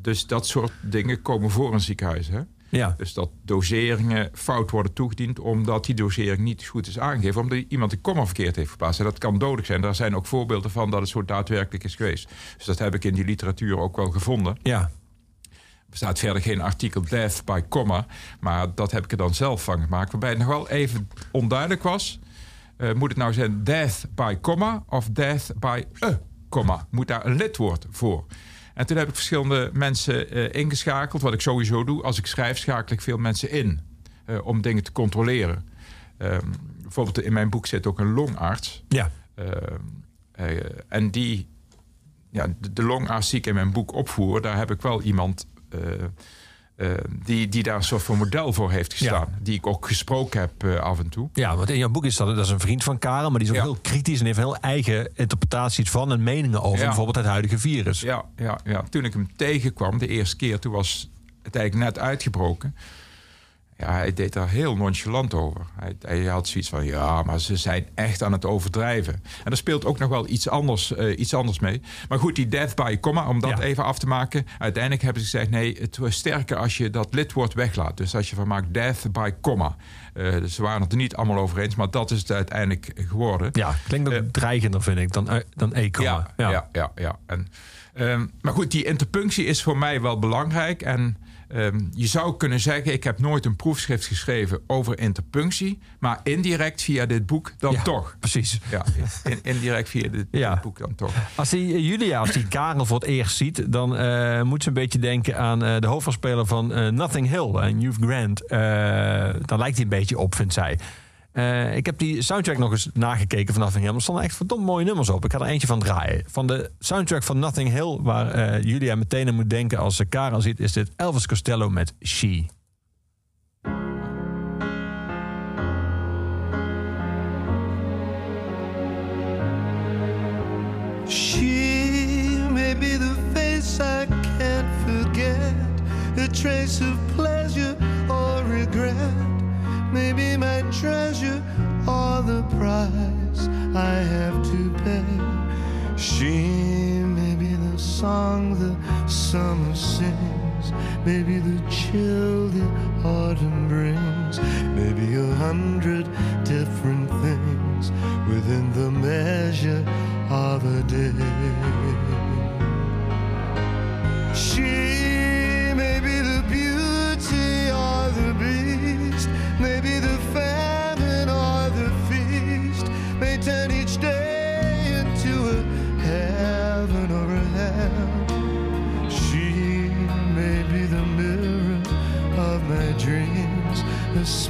dus dat soort dingen komen voor een ziekenhuis. Hè? Ja, Dus dat doseringen fout worden toegediend... omdat die dosering niet goed is aangegeven... omdat iemand de komma verkeerd heeft geplaatst. En dat kan dodelijk zijn. Daar zijn ook voorbeelden van dat het zo daadwerkelijk is geweest. Dus dat heb ik in die literatuur ook wel gevonden. ja. Er staat verder geen artikel death by comma... maar dat heb ik er dan zelf van gemaakt... waarbij het nog wel even onduidelijk was... Eh, moet het nou zijn death by comma of death by a comma? Moet daar een lidwoord voor? En toen heb ik verschillende mensen eh, ingeschakeld. Wat ik sowieso doe. Als ik schrijf, schakel ik veel mensen in. eh, om dingen te controleren. Ehm, bijvoorbeeld in mijn boek zit ook een longarts. Ja, Ehm, eh, en die, ja, de, de longarts die ik in mijn boek opvoer, daar heb ik wel iemand eh, die, die daar een soort van model voor heeft gestaan. Die ik ook gesproken heb eh, af en toe. ja, want in jouw boek is dat, dat is een vriend van Karel, maar die is ook Ja. heel kritisch en heeft heel eigen interpretaties van en meningen over Ja. bijvoorbeeld het huidige virus. Ja, ja, ja, toen ik hem tegenkwam, de eerste keer, toen was het eigenlijk net uitgebroken. Ja, hij deed daar heel nonchalant over. Hij, hij had zoiets van, ja, maar ze zijn echt aan het overdrijven. En er speelt ook nog wel iets anders, eh, iets anders mee. Maar goed, die death by comma, om dat Ja. even af te maken. Uiteindelijk hebben ze gezegd, nee, het was sterker als je dat lidwoord weglaat. Dus als je van maakt death by comma. Dus ze waren het er niet allemaal over eens, maar dat is het uiteindelijk geworden. Ja, klinkt ook Eh, dreigender, vind ik, dan, dan e-comma. Ja, ja, ja. ja, En, ehm, maar goed, die interpunctie is voor mij wel belangrijk. En ehm, je zou kunnen zeggen, ik heb nooit een proefschrift geschreven over interpunctie. Maar indirect via dit boek dan Ja, toch. Precies. Ja, in- indirect via dit, Ja. dit boek dan toch. Als die eh, Julia, als die Karel voor het eerst ziet, dan eh, moet ze een beetje denken aan eh, de hoofdrolspeler van Nothing Hill en Hugh Grant. Daar lijkt hij een beetje op, vindt zij. Eh, ik heb die soundtrack nog eens nagekeken van Nothing Hill. Er stonden echt verdomd mooie nummers op. Ik ga er eentje van draaien. Van de soundtrack van Nothing Hill, waar eh, Julia meteen aan moet denken als ze Karel ziet, is dit Elvis Costello met She. She may be the face I can't forget, a trace of pleasure or my treasure my the price I have to pay. She may be the song the summer sings, maybe the chill the autumn brings, maybe a hundred different things within the measure of a day.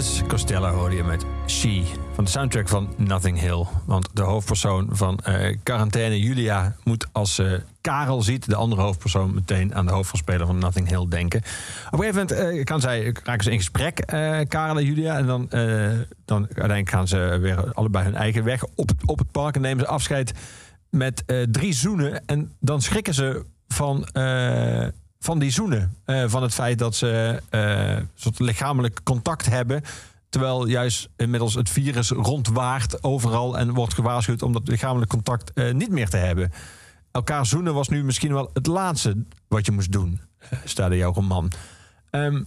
Elvis Costello hoorde je met She van de soundtrack van Nothing Hill. Want de hoofdpersoon van eh, Quarantaine, Julia, moet als ze Karel ziet, de andere hoofdpersoon, meteen aan de hoofdrolspeler van Nothing Hill denken. Op een gegeven moment eh, kan zij, raken ze in gesprek, eh, Karel en Julia. En dan, eh, dan uiteindelijk gaan ze weer allebei hun eigen weg op het, op het park en nemen ze afscheid met eh, drie zoenen. En dan schrikken ze van, eh, van die zoenen. Eh, van het feit dat ze een soort lichamelijk contact hebben. Terwijl juist inmiddels het virus rondwaart overal en wordt gewaarschuwd om dat lichamelijk contact eh, niet meer te hebben. Elkaar zoenen was nu misschien wel het laatste wat je moest doen, in jouw roman. Ehm,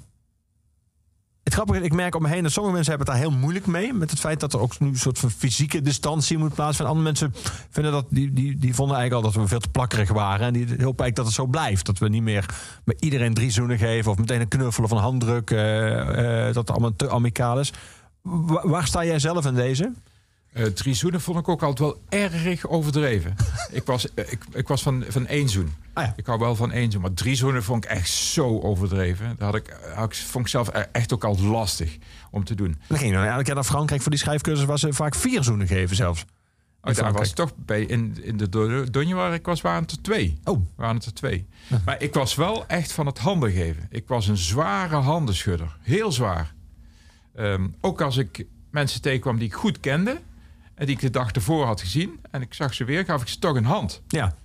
het grappige is, ik merk om me heen dat sommige mensen hebben het daar heel moeilijk mee. Met het feit dat er ook nu een soort van fysieke distantie moet plaatsvinden. Andere mensen vinden dat, die, die, die vonden eigenlijk al dat we veel te plakkerig waren. En die hopen eigenlijk dat het zo blijft. Dat we niet meer met iedereen drie zoenen geven. Of meteen een knuffel of een handdruk. eh, eh, dat allemaal te amicaal is. Wa- waar sta jij zelf in deze? Eh drie zoenen vond ik ook altijd wel erg overdreven. [laughs] ik was, eh, ik, ik was van, van één zoen. Ah ja. Ik hou wel van één zoen. Maar drie zoenen vond ik echt zo overdreven. Dat had ik, had ik, vond ik zelf e- echt ook altijd lastig om te doen. Dan ging je dan elke keer naar Frankrijk voor die schrijfcursus. Waar ze vaak vier zoenen geven zelfs. Oh, daar was toch bij in, in de Do- Donje waar ik was, waren het er twee. Oh. Waren het er twee. Maar ik was wel echt van het handen geven. Ik was een zware handenschudder. Heel zwaar. Ehm, ook als ik mensen tegenkwam die ik goed kende. En die ik de dag ervoor had gezien. En ik zag ze weer, gaf ik ze toch een hand. Ja.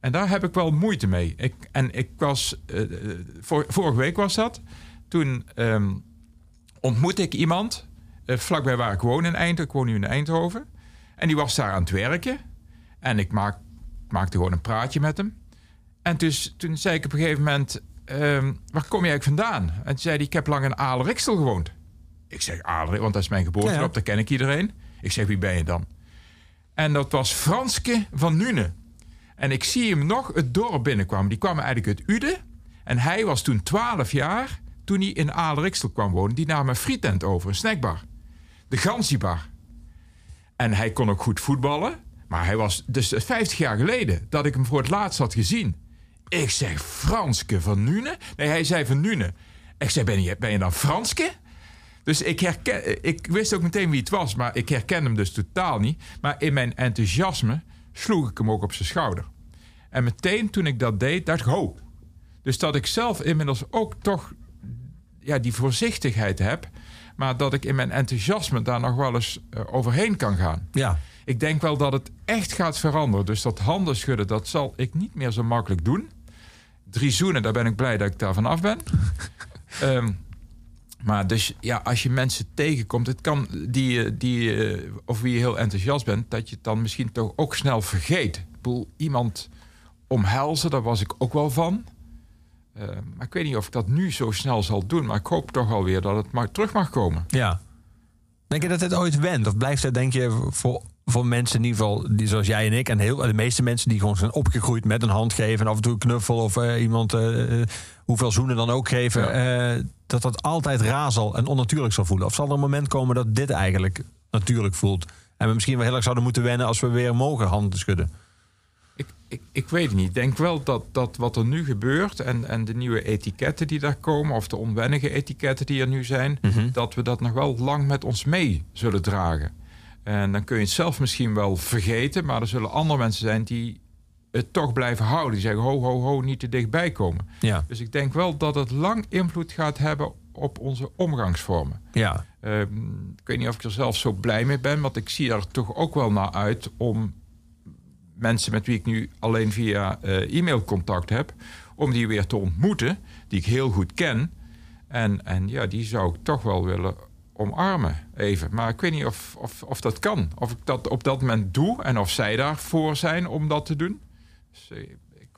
En daar heb ik wel moeite mee. Ik, en ik was, vor- vorige week was dat. Toen ehm, ontmoette ik iemand eh, vlakbij waar ik woon in Eindhoven. Ik woon nu in Eindhoven. En die was daar aan het werken. En ik maak, maakte gewoon een praatje met hem. En dus, toen zei ik op een gegeven moment... ehm, waar kom je eigenlijk vandaan? En toen zei hij, ik heb lang in Aalriksel gewoond. Ik zeg Aalrik, want dat is mijn. Ja, ja. Daar ken ik iedereen. Ik zeg, wie ben je dan? En dat was Franske van Nune. En ik zie hem nog het dorp binnenkwam. Die kwam eigenlijk uit Ude. En hij was toen 12 jaar toen hij in Aalriksel kwam wonen. Die nam een frietent over, een snackbar. De Gansiebar. En hij kon ook goed voetballen. Maar hij was dus 50 jaar geleden dat ik hem voor het laatst had gezien. Ik zeg Franske van Nune. Nee, hij zei van Nune. Ik zei, ben je, ben je dan Franske? Dus ik, herken, ik wist ook meteen wie het was, maar ik herken hem dus totaal niet. Maar in mijn enthousiasme sloeg ik hem ook op zijn schouder. En meteen toen ik dat deed, dacht ik, ho. Dus dat ik zelf inmiddels ook toch ja, die voorzichtigheid heb. Maar dat ik in mijn enthousiasme daar nog wel eens eh, overheen kan gaan. Ja. Ik denk wel dat het echt gaat veranderen. Dus dat handen schudden, dat zal ik niet meer zo makkelijk doen. Drie zoenen, daar ben ik blij dat ik daar vanaf ben. [laughs] Ehm, maar dus ja, als je mensen tegenkomt, het kan die, eh, die eh, of wie je heel enthousiast bent, dat je het dan misschien toch ook snel vergeet. Ik bedoel, iemand omhelzen, daar was ik ook wel van. Eh, maar ik weet niet of ik dat nu zo snel zal doen. Maar ik hoop toch alweer dat het maar terug mag komen. Ja. Denk je dat het ooit wendt? Of blijft het, denk je, voor, voor mensen in ieder geval, die, zoals jij en ik... en heel, de meeste mensen die gewoon zijn opgegroeid met een hand geven... en af en toe een knuffel of eh, iemand eh, eh, hoeveel zoenen dan ook geven... dat dat altijd razel en onnatuurlijk zal voelen? Of zal er een moment komen dat dit eigenlijk natuurlijk voelt... en we misschien wel heel erg zouden moeten wennen... als we weer mogen handen schudden? Ik, ik, ik weet het niet. Ik denk wel dat, dat wat er nu gebeurt en, en de nieuwe etiketten die daar komen, of de onwennige etiketten die er nu zijn, dat we dat nog wel lang met ons mee zullen dragen. En dan kun je het zelf misschien wel vergeten, maar er zullen andere mensen zijn die het toch blijven houden. Die zeggen: ho, ho, ho, niet te dichtbij komen. Ja. Dus ik denk wel dat het lang invloed gaat hebben op onze omgangsvormen. Ja. Ehm, ik weet niet of ik er zelf zo blij mee ben, want ik zie er toch ook wel naar uit om mensen met wie ik nu alleen via eh, e-mail contact heb, om die weer te ontmoeten, die ik heel goed ken. En, en ja, die zou ik toch wel willen omarmen, even. Maar ik weet niet of, of, of dat kan. Of ik dat op dat moment doe en of zij daarvoor zijn om dat te doen. Dus, eh,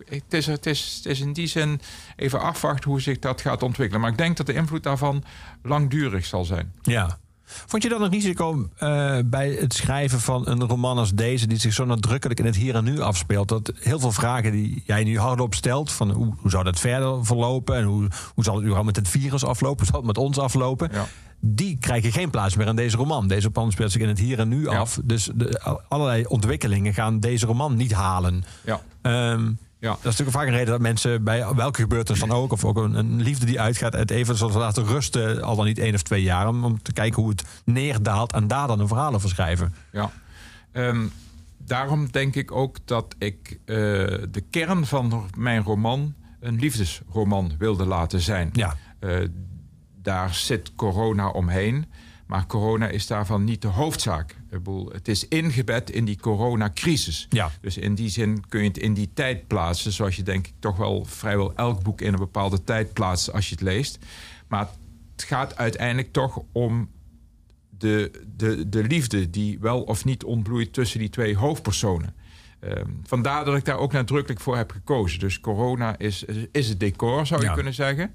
het, is, het, is, het is in die zin even afwachten hoe zich dat gaat ontwikkelen. Maar ik denk dat de invloed daarvan langdurig zal zijn. Ja. Vond je dan een risico eh, bij het schrijven van een roman als deze, die zich zo nadrukkelijk in het hier en nu afspeelt, dat heel veel vragen die jij nu hardop stelt, van hoe, hoe zou dat verder verlopen en hoe, hoe zal het überhaupt met het virus aflopen, hoe zal het met ons aflopen, Ja. die krijgen geen plaats meer in deze roman. Deze roman speelt zich in het hier en nu Ja. af, dus de, allerlei ontwikkelingen gaan deze roman niet halen. Ja. Ehm, Ja. Dat is natuurlijk vaak een reden dat mensen bij welke gebeurtenis dan ook, of ook een, een liefde die uitgaat, het even zullen laten rusten, al dan niet één of twee jaar, om, om te kijken hoe het neerdaalt en daar dan een verhaal over schrijven. Ja. Ehm, daarom denk ik ook dat ik eh, de kern van mijn roman een liefdesroman wilde laten zijn. Ja. Eh, daar zit corona omheen. Maar corona is daarvan niet de hoofdzaak. Het is ingebed in die coronacrisis. Ja. Dus in die zin kun je het in die tijd plaatsen. Zoals je denk ik toch wel vrijwel elk boek in een bepaalde tijd plaatst als je het leest. Maar het gaat uiteindelijk toch om de, de, de liefde die wel of niet ontbloeit tussen die twee hoofdpersonen. Ehm, vandaar dat ik daar ook nadrukkelijk voor heb gekozen. Dus corona is, is het decor, zou je Ja. kunnen zeggen.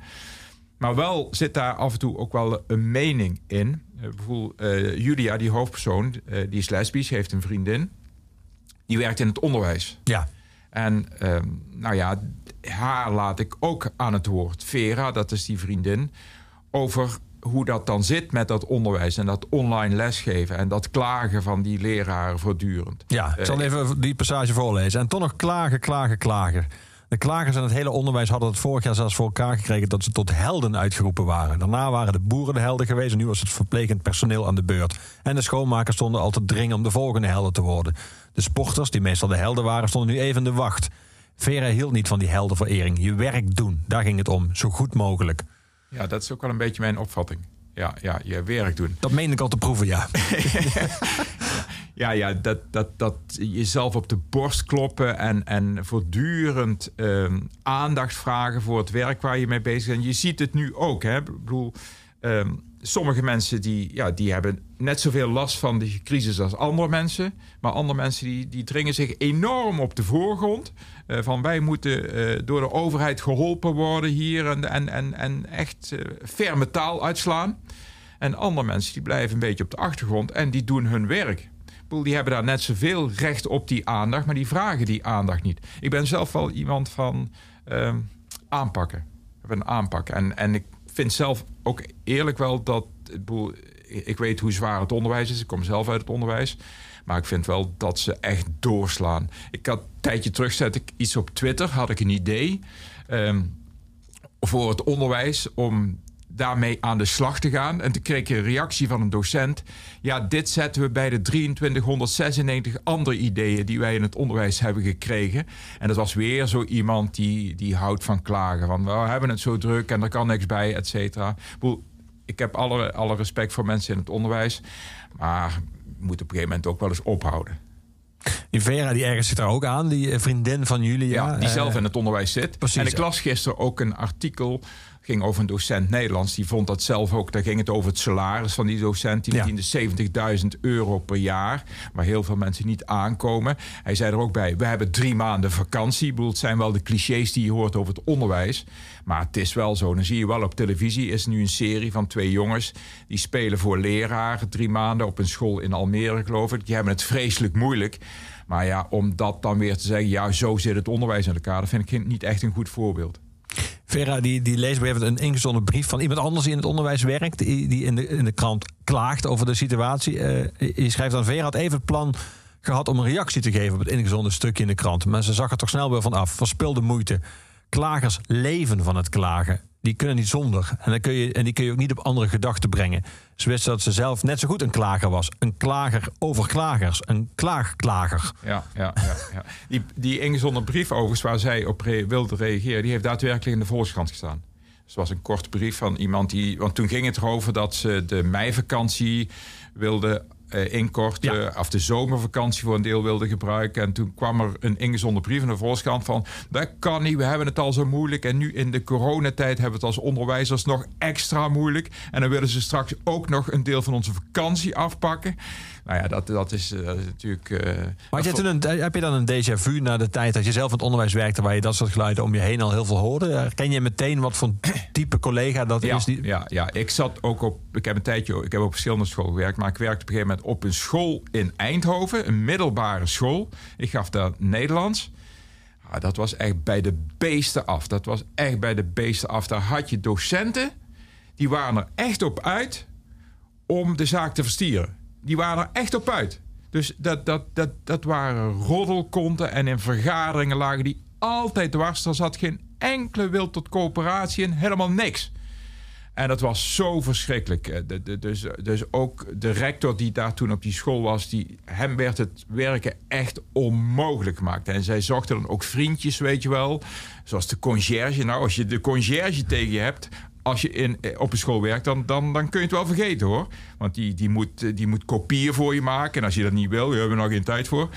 Maar wel zit daar af en toe ook wel een mening in. Eh, bijvoorbeeld eh, Julia, die hoofdpersoon, eh, die is lesbisch, heeft een vriendin. Die werkt in het onderwijs. Ja. En ehm, nou ja, haar laat ik ook aan het woord. Vera, dat is die vriendin. Over hoe dat dan zit met dat onderwijs en dat online lesgeven. En dat klagen van die leraren voortdurend. Ja, ik zal even die passage voorlezen. En toch nog klagen, klagen, klagen. De klagers in het hele onderwijs hadden het vorig jaar zelfs voor elkaar gekregen dat ze tot helden uitgeroepen waren. Daarna waren de boeren de helden geweest en nu was het verplegend personeel aan de beurt. En de schoonmakers stonden al te dringen om de volgende helden te worden. De sporters, die meestal de helden waren, stonden nu even in de wacht. Vera hield niet van die heldenverering. Je werk doen, daar ging het om, zo goed mogelijk. Ja, dat is ook wel een beetje mijn opvatting. Ja, ja je werk doen. Dat meen ik al te proeven, ja. [laughs] Ja, ja dat, dat, dat jezelf op de borst kloppen en, en voortdurend ehm, aandacht vragen voor het werk waar je mee bezig bent. Je ziet het nu ook. Hè? Ik bedoel, ehm, sommige mensen die, ja, die hebben net zoveel last van de crisis als andere mensen. Maar andere mensen die, die dringen zich enorm op de voorgrond. Eh, van wij moeten eh, door de overheid geholpen worden hier en, en, en, en echt eh, ferme taal uitslaan. En andere mensen die blijven een beetje op de achtergrond en die doen hun werk. Die hebben daar net zoveel recht op die aandacht, maar die vragen die aandacht niet. Ik ben zelf wel iemand van ehm, aanpakken. Ik ben aanpakken. En, en ik vind zelf ook eerlijk wel dat. Ik weet hoe zwaar het onderwijs is. Ik kom zelf uit het onderwijs. Maar ik vind wel dat ze echt doorslaan. Ik had een tijdje terug, zet ik iets op Twitter, had ik een idee ehm, voor het onderwijs om daarmee aan de slag te gaan. En toen kreeg ik een reactie van een docent. Ja, dit zetten we bij de 2396 andere ideeën die wij in het onderwijs hebben gekregen. En dat was weer zo iemand die, die houdt van klagen. Van we hebben het zo druk en er kan niks bij, et cetera. Ik heb alle, alle respect voor mensen in het onderwijs. Maar moet op een gegeven moment ook wel eens ophouden. Die Vera die ergens zit er ook aan, die eh, vriendin van jullie. Ja, die eh, zelf in het onderwijs zit. precies, en ik las gisteren ook een artikel. Ging over een docent Nederlands. Die vond dat zelf ook. Daar ging het over het salaris van die docent. Die Ja. verdiende 70.000 euro per jaar. Waar heel veel mensen niet aankomen. Hij zei er ook bij. We hebben drie maanden vakantie. Ik bedoel, het zijn wel de clichés die je hoort over het onderwijs. Maar het is wel zo. Dan zie je wel op televisie. Is nu een serie van twee jongens. Die spelen voor leraren. Drie maanden op een school in Almere, geloof ik. Die hebben het vreselijk moeilijk. Maar ja, om dat dan weer te zeggen, ja, zo zit het onderwijs in elkaar, dat vind ik niet echt een goed voorbeeld. Vera die, die leest bijvoorbeeld een ingezonden brief van iemand anders die in het onderwijs werkt. Die, in, de, in de krant klaagt over de situatie. Eh, je schrijft dan: Vera had even het plan gehad om een reactie te geven op het ingezonden stukje in de krant. Maar ze zag er toch snel weer van af. Verspilde moeite. Klagers leven van het klagen. Die kunnen niet zonder. En, dan kun je, en die kun je ook niet op andere gedachten brengen. Ze wist dat ze zelf net zo goed een klager was. Een klager over klagers. Een klaagklager. Ja, ja, ja. ja. Die, die ingezonden brief overigens, waar zij op wilde reageren, die heeft daadwerkelijk in de Volkskrant gestaan. Dus het was een korte brief van iemand die. Want toen ging het erover dat ze de meivakantie wilde eh, inkorten. Ja. Of de zomervakantie voor een deel wilde gebruiken. En toen kwam er een ingezonden brief in de Volkskrant van. Dat kan niet, we hebben het al zo moeilijk. En nu in de coronatijd hebben we het als onderwijzers nog extra moeilijk. En dan willen ze straks ook nog een deel van onze vakantie afpakken. Nou ja, dat, dat, is, eh, dat is natuurlijk. eh, Maar je een, heb je dan een déjà vu naar de tijd dat je zelf in het onderwijs werkte, waar je dat soort geluiden om je heen al heel veel hoorde? Ken je meteen wat voor type collega dat Ja, is? Die... ja, ja, ik zat ook op. Ik heb een tijdje. Ik heb op verschillende scholen gewerkt. Maar ik werkte op een gegeven moment op een school in Eindhoven. Een middelbare school. Ik gaf daar Nederlands. Ah, dat was echt bij de beesten af. Dat was echt bij de beesten af. Daar had je docenten. Die waren er echt op uit om de zaak te verstieren. Die waren er echt op uit. Dus dat, dat, dat, dat waren roddelkonten. En in vergaderingen lagen die altijd dwars. Er zat geen enkele wil tot coöperatie in. Helemaal niks. En dat was zo verschrikkelijk. Eh, Dus, dus ook de rector die daar toen op die school was, die, hem werd het werken echt onmogelijk gemaakt. En zij zochten dan ook vriendjes, weet je wel. Zoals de conciërge. Nou, als je de conciërge tegen je hebt, als je in, eh, op een school werkt, dan, dan, dan kun je het wel vergeten hoor. Want die, die, moet, eh, die moet kopieën voor je maken. En als je dat niet wil, daar hebben we nog geen tijd voor.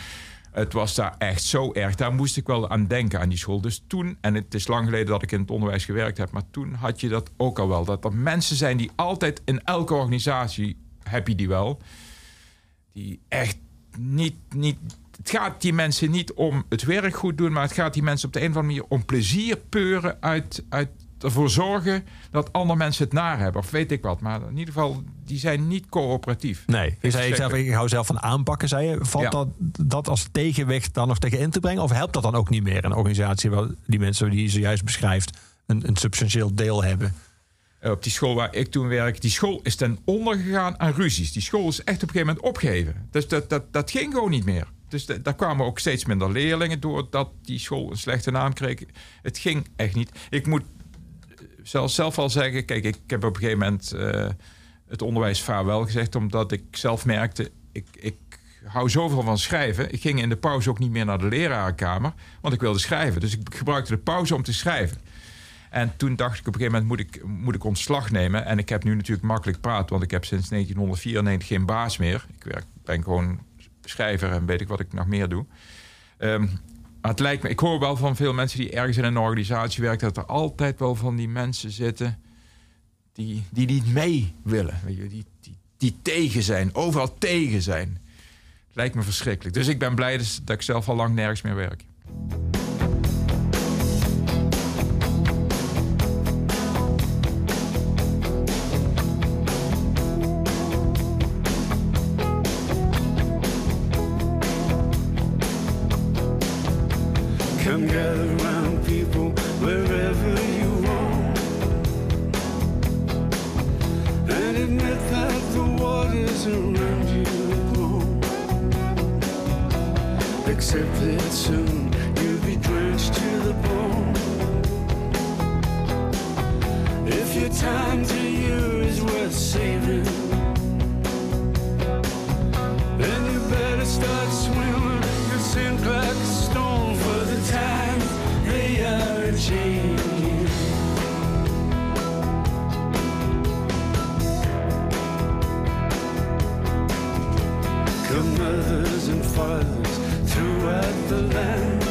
Het was daar echt zo erg. Daar moest ik wel aan denken aan die school. Dus toen, en het is lang geleden dat ik in het onderwijs gewerkt heb, maar toen had je dat ook al wel. Dat er mensen zijn die altijd in elke organisatie heb je die wel. Die echt niet, niet. Het gaat die mensen niet om het werk goed doen, maar het gaat die mensen op de een of andere manier om plezier peuren uit, uit ervoor zorgen dat andere mensen het naar hebben. Of weet ik wat. Maar in ieder geval, die zijn niet coöperatief. Nee, je zei zelf, ik hou zelf van aanpakken, zei je. Valt Ja. dat, dat als tegenwicht dan nog tegen in te brengen? Of helpt dat dan ook niet meer? Een organisatie waar die mensen die je zojuist beschrijft een, een substantieel deel hebben. Eh, op die school waar ik toen werkte, die school is ten onder gegaan aan ruzies. Die school is echt op een gegeven moment opgeheven. Dus dat, dat, dat ging gewoon niet meer. Dus da- daar kwamen ook steeds minder leerlingen doordat die school een slechte naam kreeg. Het ging echt niet. Ik moet zelfs zelf al zeggen, kijk, ik heb op een gegeven moment eh, het onderwijs vaarwel gezegd, omdat ik zelf merkte, ik, ik hou zoveel van schrijven. Ik ging in de pauze ook niet meer naar de lerarenkamer, want ik wilde schrijven. Dus ik gebruikte de pauze om te schrijven. En toen dacht ik op een gegeven moment moet ik, moet ik ontslag nemen. En ik heb nu natuurlijk makkelijk praten, want ik heb sinds 1994 geen baas meer. Ik werk, ben gewoon schrijver en weet ik wat ik nog meer doe. Ehm, maar het lijkt me, ik hoor wel van veel mensen die ergens in een organisatie werken, dat er altijd wel van die mensen zitten die, die niet mee willen. Die, die, die tegen zijn, overal tegen zijn. Het lijkt me verschrikkelijk. Dus ik ben blij dat ik zelf al lang nergens meer werk. Mothers and fathers throughout the land.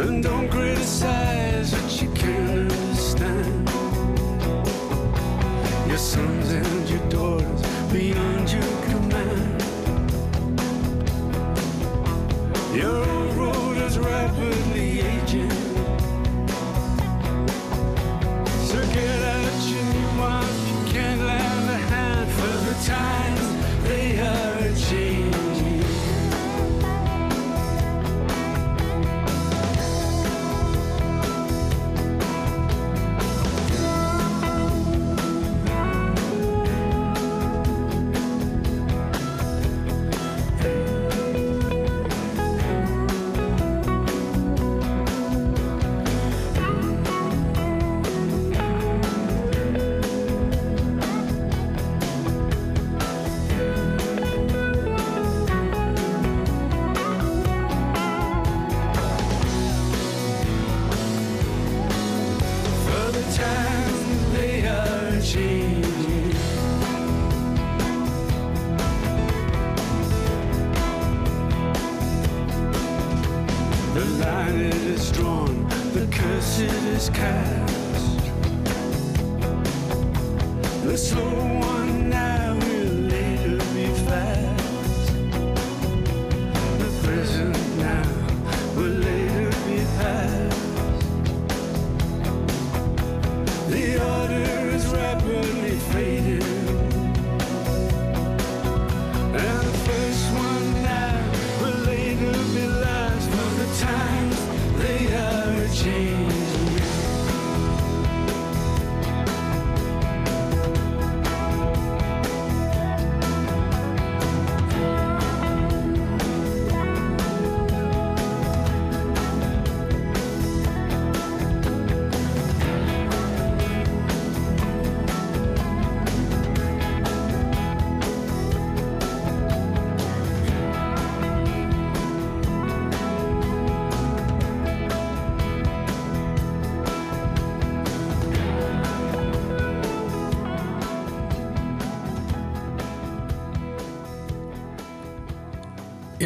And don't criticize what you can't understand. Your sons and your daughters beyond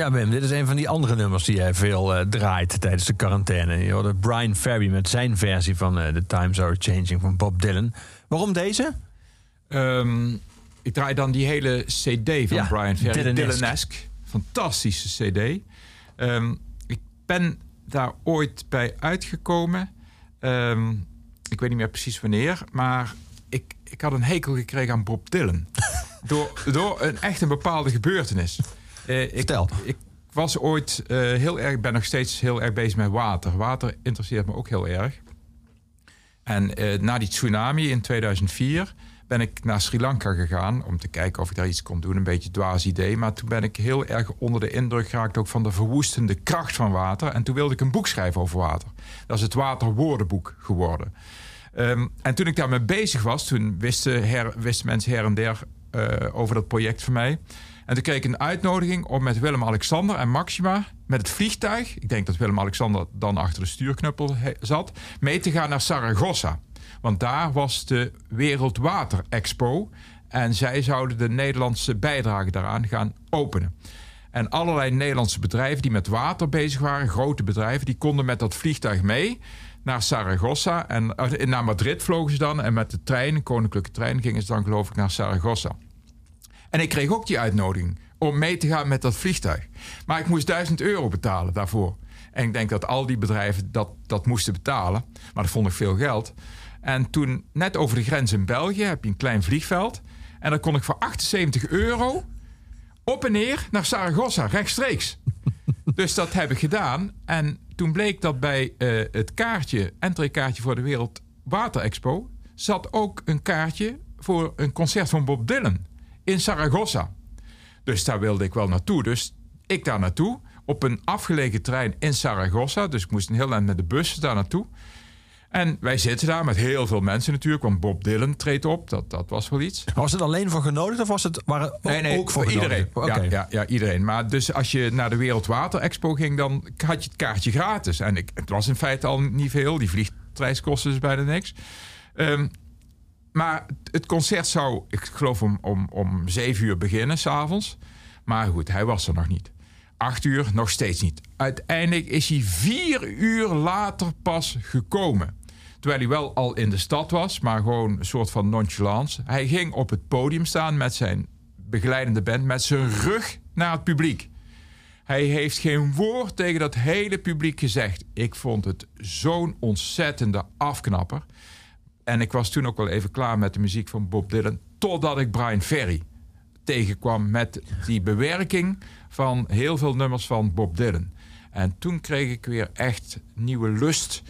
Ja, Wim, dit is een van die andere nummers die jij veel eh, draait tijdens de quarantaine. Je hoorde Brian Ferry met zijn versie van eh, The Times Are Changing van Bob Dylan. Waarom deze? Ehm, ik draai dan die hele CD van Ja, Brian Ferry. Dylanesque. Dylanesque. Fantastische CD. Ehm, ik ben daar ooit bij uitgekomen. Ehm, ik weet niet meer precies wanneer. Maar ik, ik had een hekel gekregen aan Bob Dylan. [laughs] door, door een echt een bepaalde gebeurtenis. Eh, ik, Vertel. Ik was ooit eh, heel erg, ben nog steeds heel erg bezig met water. Water interesseert me ook heel erg. En eh, na die tsunami in 2004 ben ik naar Sri Lanka gegaan om te kijken of ik daar iets kon doen. Een beetje een dwaas idee. Maar toen ben ik heel erg onder de indruk geraakt ook van de verwoestende kracht van water. En toen wilde ik een boek schrijven over water. Dat is het Waterwoordenboek geworden. Ehm, en toen ik daarmee bezig was, toen wisten, her, wisten mensen her en der over dat project van mij. En toen kreeg ik een uitnodiging om met Willem-Alexander en Maxima met het vliegtuig, ik denk dat Willem-Alexander dan achter de stuurknuppel zat, mee te gaan naar Saragossa. Want daar was de Wereldwater Expo en zij zouden de Nederlandse bijdrage daaraan gaan openen. En allerlei Nederlandse bedrijven die met water bezig waren, grote bedrijven, die konden met dat vliegtuig mee naar Saragossa. En eh, naar Madrid vlogen ze dan. En met de trein, koninklijke trein, gingen ze dan geloof ik naar Saragossa. En ik kreeg ook die uitnodiging om mee te gaan met dat vliegtuig. Maar ik moest 1000 euro betalen daarvoor. En ik denk dat al die bedrijven dat, dat moesten betalen. Maar dat vond ik veel geld. En toen, net over de grens in België, heb je een klein vliegveld. En dan kon ik voor 78 euro op en neer naar Saragossa, rechtstreeks. [laughs] dus dat heb ik gedaan. En toen bleek dat bij eh, het kaartje, entreekaartje voor de Wereldwater Expo... zat ook een kaartje voor een concert van Bob Dylan in Zaragoza. Dus daar wilde ik wel naartoe. Dus ik daar naartoe op een afgelegen trein in Zaragoza. Dus ik moest een heel eind met de bus daar naartoe. En wij zitten daar met heel veel mensen natuurlijk. Want Bob Dylan treedt op. Dat, dat was wel iets. Was het alleen voor genodigden of was het waren ook voor, iedereen. Ja, ja, ja, iedereen. Maar dus als je naar de Wereldwater Expo ging, dan had je het kaartje gratis. En ik, het was in feite al niet veel. Die vliegreis kostte dus bijna niks. Ehm, maar het concert zou, ik geloof, om, om, om zeven uur beginnen s'avonds. Maar goed, hij was er nog niet. Acht uur, nog steeds niet. Uiteindelijk is hij vier uur later pas gekomen. Terwijl hij wel al in de stad was, maar gewoon een soort van nonchalance. Hij ging op het podium staan met zijn begeleidende band, met zijn rug naar het publiek. Hij heeft geen woord tegen dat hele publiek gezegd. Ik vond het zo'n ontzettende afknapper. En ik was toen ook wel even klaar met de muziek van Bob Dylan. Totdat ik Brian Ferry tegenkwam met die bewerking van heel veel nummers van Bob Dylan. En toen kreeg ik weer echt nieuwe lust.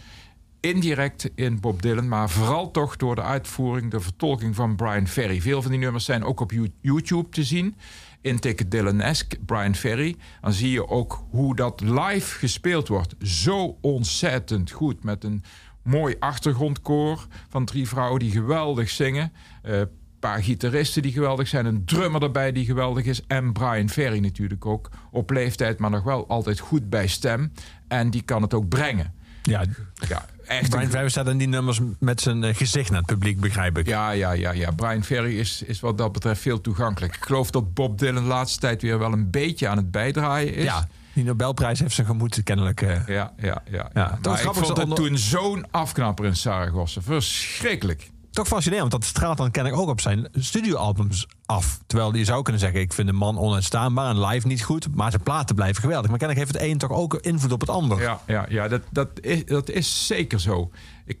Indirect in Bob Dylan, maar vooral toch door de uitvoering, de vertolking van Brian Ferry. Veel van die nummers zijn ook op You- YouTube te zien. Intik Dylan-esque, Brian Ferry. Dan zie je ook hoe dat live gespeeld wordt. Zo ontzettend goed. Met een mooi achtergrondkoor van drie vrouwen die geweldig zingen. Een paar gitaristen die geweldig zijn. Een drummer erbij die geweldig is. En Brian Ferry natuurlijk ook. Op leeftijd, maar nog wel altijd goed bij stem. En die kan het ook brengen. Ja, Ja, echt Brian Ferry staat in die nummers met zijn eh, gezicht naar het publiek, begrijp ik. Ja, ja, ja, ja. Brian Ferry is, is wat dat betreft veel toegankelijk. Ik geloof dat Bob Dylan de laatste tijd weer wel een beetje aan het bijdraaien is. Ja, die Nobelprijs heeft zijn gemoed kennelijk. eh, ja, ja. ja, Ja, Maar toch ik vond dat het onder- toen zo'n afknapper in Saragossa. Verschrikkelijk. toch fascinerend, want dat straalt dan ken ik ook op zijn studioalbums af. Terwijl je zou kunnen zeggen, ik vind de man onuitstaanbaar en live niet goed, maar zijn platen blijven geweldig. Maar kennelijk heeft het een toch ook invloed op het ander. Ja, ja, ja dat, dat, is, dat is zeker zo. Ik,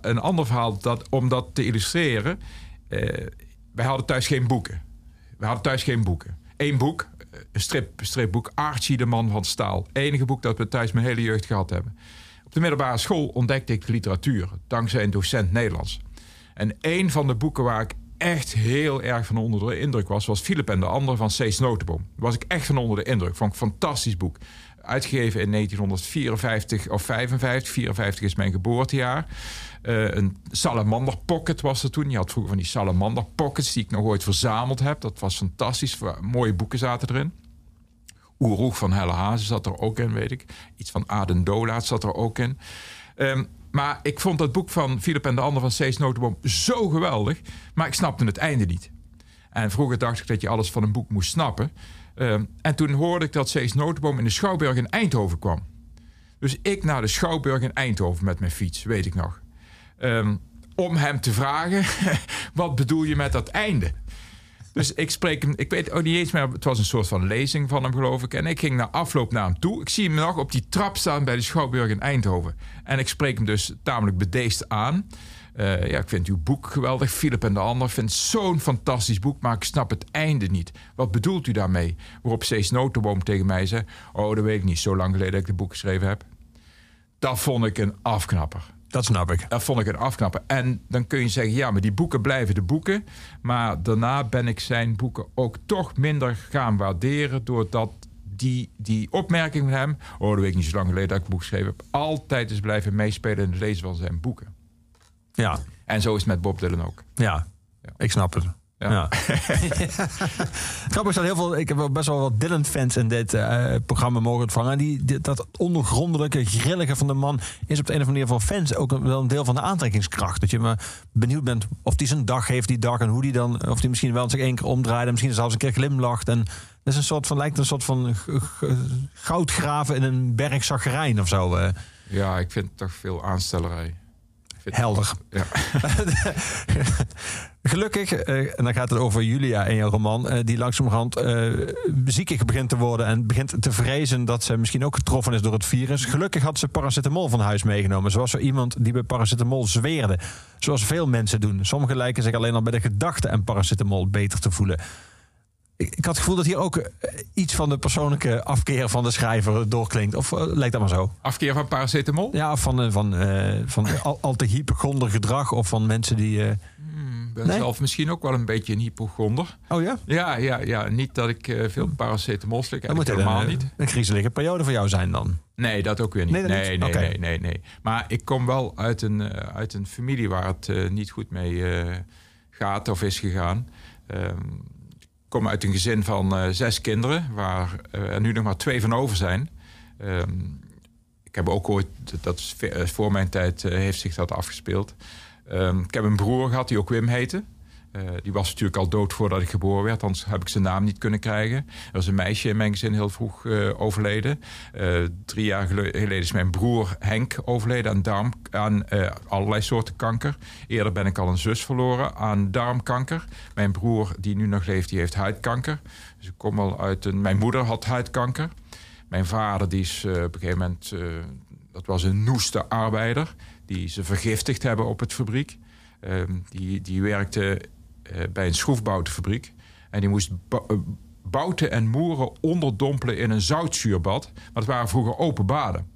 een ander verhaal, dat, om dat te illustreren. eh, wij hadden thuis geen boeken. We hadden thuis geen boeken. Eén boek, strip, stripboek, Archie de Man van Staal. Enige boek dat we thuis mijn hele jeugd gehad hebben. Op de middelbare school ontdekte ik literatuur, dankzij een docent Nederlands. En een van de boeken waar ik echt heel erg van onder de indruk was, was Philip en de Ander van Cees Notenboom. Daar was ik echt van onder de indruk. Vond een fantastisch boek. Uitgegeven in 1954 of 55. 54 is mijn geboortejaar. Eh, een salamander pocket was er toen. Je had vroeger van die salamander pockets die ik nog ooit verzameld heb. Dat was fantastisch. Mooie boeken zaten erin. Oeroeg van Helle Hazen zat er ook in, weet ik. Iets van Aden Dolaat zat er ook in. Ehm, maar ik vond dat boek van Philip en de Ander van Cees Notenboom zo geweldig. Maar ik snapte het einde niet. En vroeger dacht ik dat je alles van een boek moest snappen. Ehm, en toen hoorde ik dat Cees Notenboom in de Schouwburg in Eindhoven kwam. Dus ik naar de Schouwburg in Eindhoven met mijn fiets, weet ik nog. Ehm, om hem te vragen, [laughs] wat bedoel je met dat einde? Dus ik spreek hem, ik weet ook niet eens meer, het was een soort van lezing van hem geloof ik. En ik ging na afloop naar hem toe. Ik zie hem nog op die trap staan bij de Schouwburg in Eindhoven. En ik spreek hem dus tamelijk bedeesd aan. Eh, ja, ik vind uw boek geweldig. Philip en de Ander vind het zo'n fantastisch boek, maar ik snap het einde niet. Wat bedoelt u daarmee? Waarop Cees Notenboom tegen mij zei, oh dat weet ik niet, zo lang geleden dat ik het boek geschreven heb. Dat vond ik een afknapper. Dat snap ik. Dat vond ik een afknapper. En dan kun je zeggen, ja, maar die boeken blijven de boeken. Maar daarna ben ik zijn boeken ook toch minder gaan waarderen... doordat die, die opmerking van hem... oh, dat weet ik niet zo lang geleden dat ik het boek geschreven heb... altijd is blijven meespelen in het lezen van zijn boeken. Ja, En zo is het met Bob Dylan ook. ja. ik snap het. Ja. [laughs] Grappig is dat heel veel. Ik heb wel best wel wat Dylan-fans in dit eh, programma mogen ontvangen. En die, die- dat ondergrondelijke, grillige van de man is op de een of andere manier voor fans ook een- wel een deel van de aantrekkingskracht. Dat je maar benieuwd bent of hij zijn dag heeft die dag en hoe die dan, of hij misschien wel zich één keer omdraait en misschien zelfs een keer glimlacht. En dat is een soort van, lijkt een soort van goudgraven in een berg of zo. eh. Ja, ik vind het toch veel aanstellerij. Helder. Ja. [laughs] Gelukkig, eh, en dan gaat het over Julia in je roman, eh, die langzamerhand eh ziekig begint te worden en begint te vrezen dat ze misschien ook getroffen is door het virus. Gelukkig had ze paracetamol van huis meegenomen. Was zo iemand die bij paracetamol zweerde. Zoals veel mensen doen. Sommigen lijken zich alleen al bij de gedachte aan paracetamol beter te voelen. Ik, had het gevoel dat hier ook eh, iets van de persoonlijke afkeer van de schrijver doorklinkt. Of eh, lijkt dat maar zo? Afkeer van paracetamol? Ja, of van, eh, van, van [laughs] al, al te hypochonder gedrag. Of van mensen die... Ik ben Nee? zelf misschien ook wel een beetje een hypochonder. oh ja? Ja, ja, ja. Niet dat ik veel paracetamol slik. Dat moet een, helemaal eh, niet. een griezelige periode voor jou zijn dan. Nee, dat ook weer niet. Nee, Nee, niet? nee, nee, nee, Maar ik kom wel uit een, uit een familie waar het niet goed mee gaat of is gegaan. Ik kom uit een gezin van eh, zes kinderen, waar eh, er nu nog maar twee van over zijn. Ehm, ik heb ook ooit, dat is eh, voor mijn tijd heeft zich dat afgespeeld. Ehm, ik heb een broer gehad die ook Wim heette. Eh, die was natuurlijk al dood voordat ik geboren werd, anders heb ik zijn naam niet kunnen krijgen. Er was een meisje in mijn gezin heel vroeg eh, overleden. Eh, drie jaar gele- geleden is mijn broer Henk overleden aan, darm, aan allerlei soorten kanker. Eerder ben ik al een zus verloren aan darmkanker. Mijn broer, die nu nog leeft, die heeft huidkanker. Dus ik kom al uit een. Mijn moeder had huidkanker. Mijn vader, die is op een gegeven moment. dat was een noeste arbeider. Die ze vergiftigd hebben op het fabriek. Ehm, die, die werkte bij een schroefboutenfabriek. En die moest eh, bouten en moeren onderdompelen in een zoutzuurbad. Maar het waren vroeger open baden.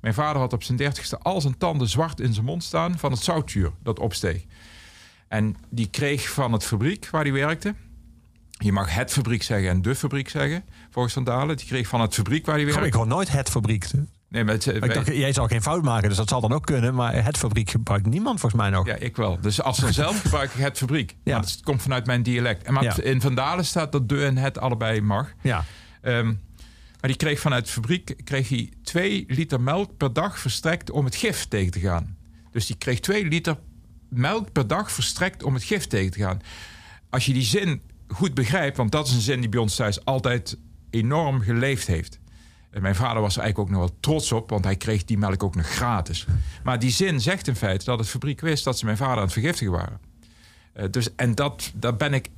Mijn vader had op zijn dertigste al zijn tanden zwart in zijn mond staan van het zoutzuur dat opsteeg. En die kreeg van het fabriek waar hij werkte. Je mag het fabriek zeggen en de fabriek zeggen, volgens Van Dalen. Die kreeg van het fabriek waar hij werkte. ik hoor nooit het fabriek. Nee, maar het, Ik dacht, jij zal geen fout maken, dus dat zal dan ook kunnen. Maar het fabriek gebruikt niemand volgens mij nog. Ja, ik wel. Dus als dan zelf [laughs] gebruik ik het fabriek. Ja. Dat komt vanuit mijn dialect. En maar Ja. in Van Dalen staat dat de en het allebei mag. Ja. Ehm, maar die kreeg vanuit de fabriek kreeg hij 2 liter melk per dag verstrekt om het gif tegen te gaan. Dus die kreeg 2 liter melk per dag verstrekt om het gif tegen te gaan. Als je die zin goed begrijpt, want dat is een zin die bij ons thuis altijd enorm geleefd heeft. En mijn vader was er eigenlijk ook nog wel trots op, want hij kreeg die melk ook nog gratis. Maar die zin zegt in feite dat het fabriek wist dat ze mijn vader aan het vergiftigen waren. Eh, dus, en dat, daar ben ik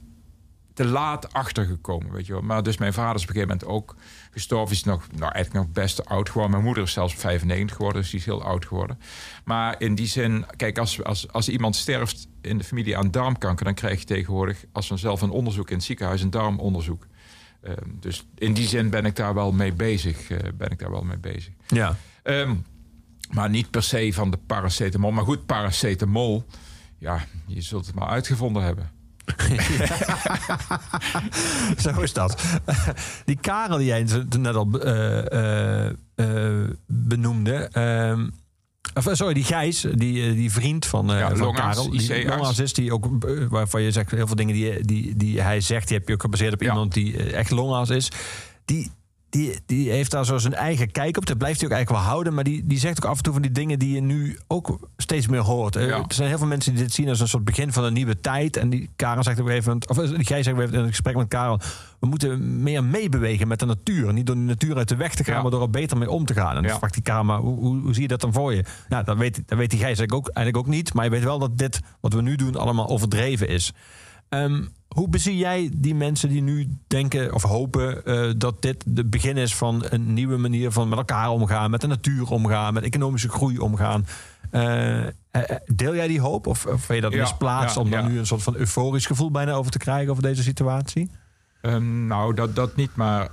te laat achtergekomen, weet je wel. Maar dus mijn vader is op een gegeven moment ook gestorven. Is nog, nou eigenlijk nog best oud geworden. Mijn moeder is zelfs 95 geworden, dus die is heel oud geworden. Maar in die zin, kijk, als, als, als iemand sterft in de familie aan darmkanker... dan krijg je tegenwoordig als vanzelf een onderzoek in het ziekenhuis, een darmonderzoek. Ehm, dus in die zin ben ik daar wel mee bezig. eh, ben ik daar wel mee bezig. Ja. Ehm, maar niet per se van de paracetamol. Maar goed, paracetamol, ja, je zult het maar uitgevonden hebben. [laughs] Zo is dat. Die Karel die jij net al eh, eh, benoemde. Of, eh, sorry, die Gijs, die, eh, die vriend van, eh Ja, van Karel. Die longarts is, die ook, waarvan je zegt heel veel dingen die, die, die hij zegt, die heb je ook gebaseerd op Ja. iemand die echt longarts is. Die, die, die heeft daar zo zijn eigen kijk op. Dat blijft hij ook eigenlijk wel houden. Maar die, die zegt ook af en toe van die dingen die je nu ook steeds meer hoort. Eh, Ja. Er zijn heel veel mensen die dit zien als een soort begin van een nieuwe tijd. En die Karel zegt gegeven moment, of eh, Gijs zegt moment in een gesprek met Karel, we moeten meer meebewegen met de natuur. Niet door de natuur uit de weg te gaan, Ja. maar door er beter mee om te gaan. En dan Ja. vraagt die Karel, maar hoe, hoe, hoe zie je dat dan voor je? Nou, dat weet, dat weet die Gijs eigenlijk ook, eigenlijk ook niet. Maar je weet wel dat dit, wat we nu doen, allemaal overdreven is. Ehm, hoe bezie jij die mensen die nu denken of hopen eh, dat dit de begin is van een nieuwe manier van met elkaar omgaan, met de natuur omgaan, met economische groei omgaan? Eh, eh, deel jij die hoop of, of vind je dat Ja, misplaatst ja, om dan ja. nu een soort van euforisch gevoel bijna over te krijgen over deze situatie? Ehm, nou, dat, dat niet, maar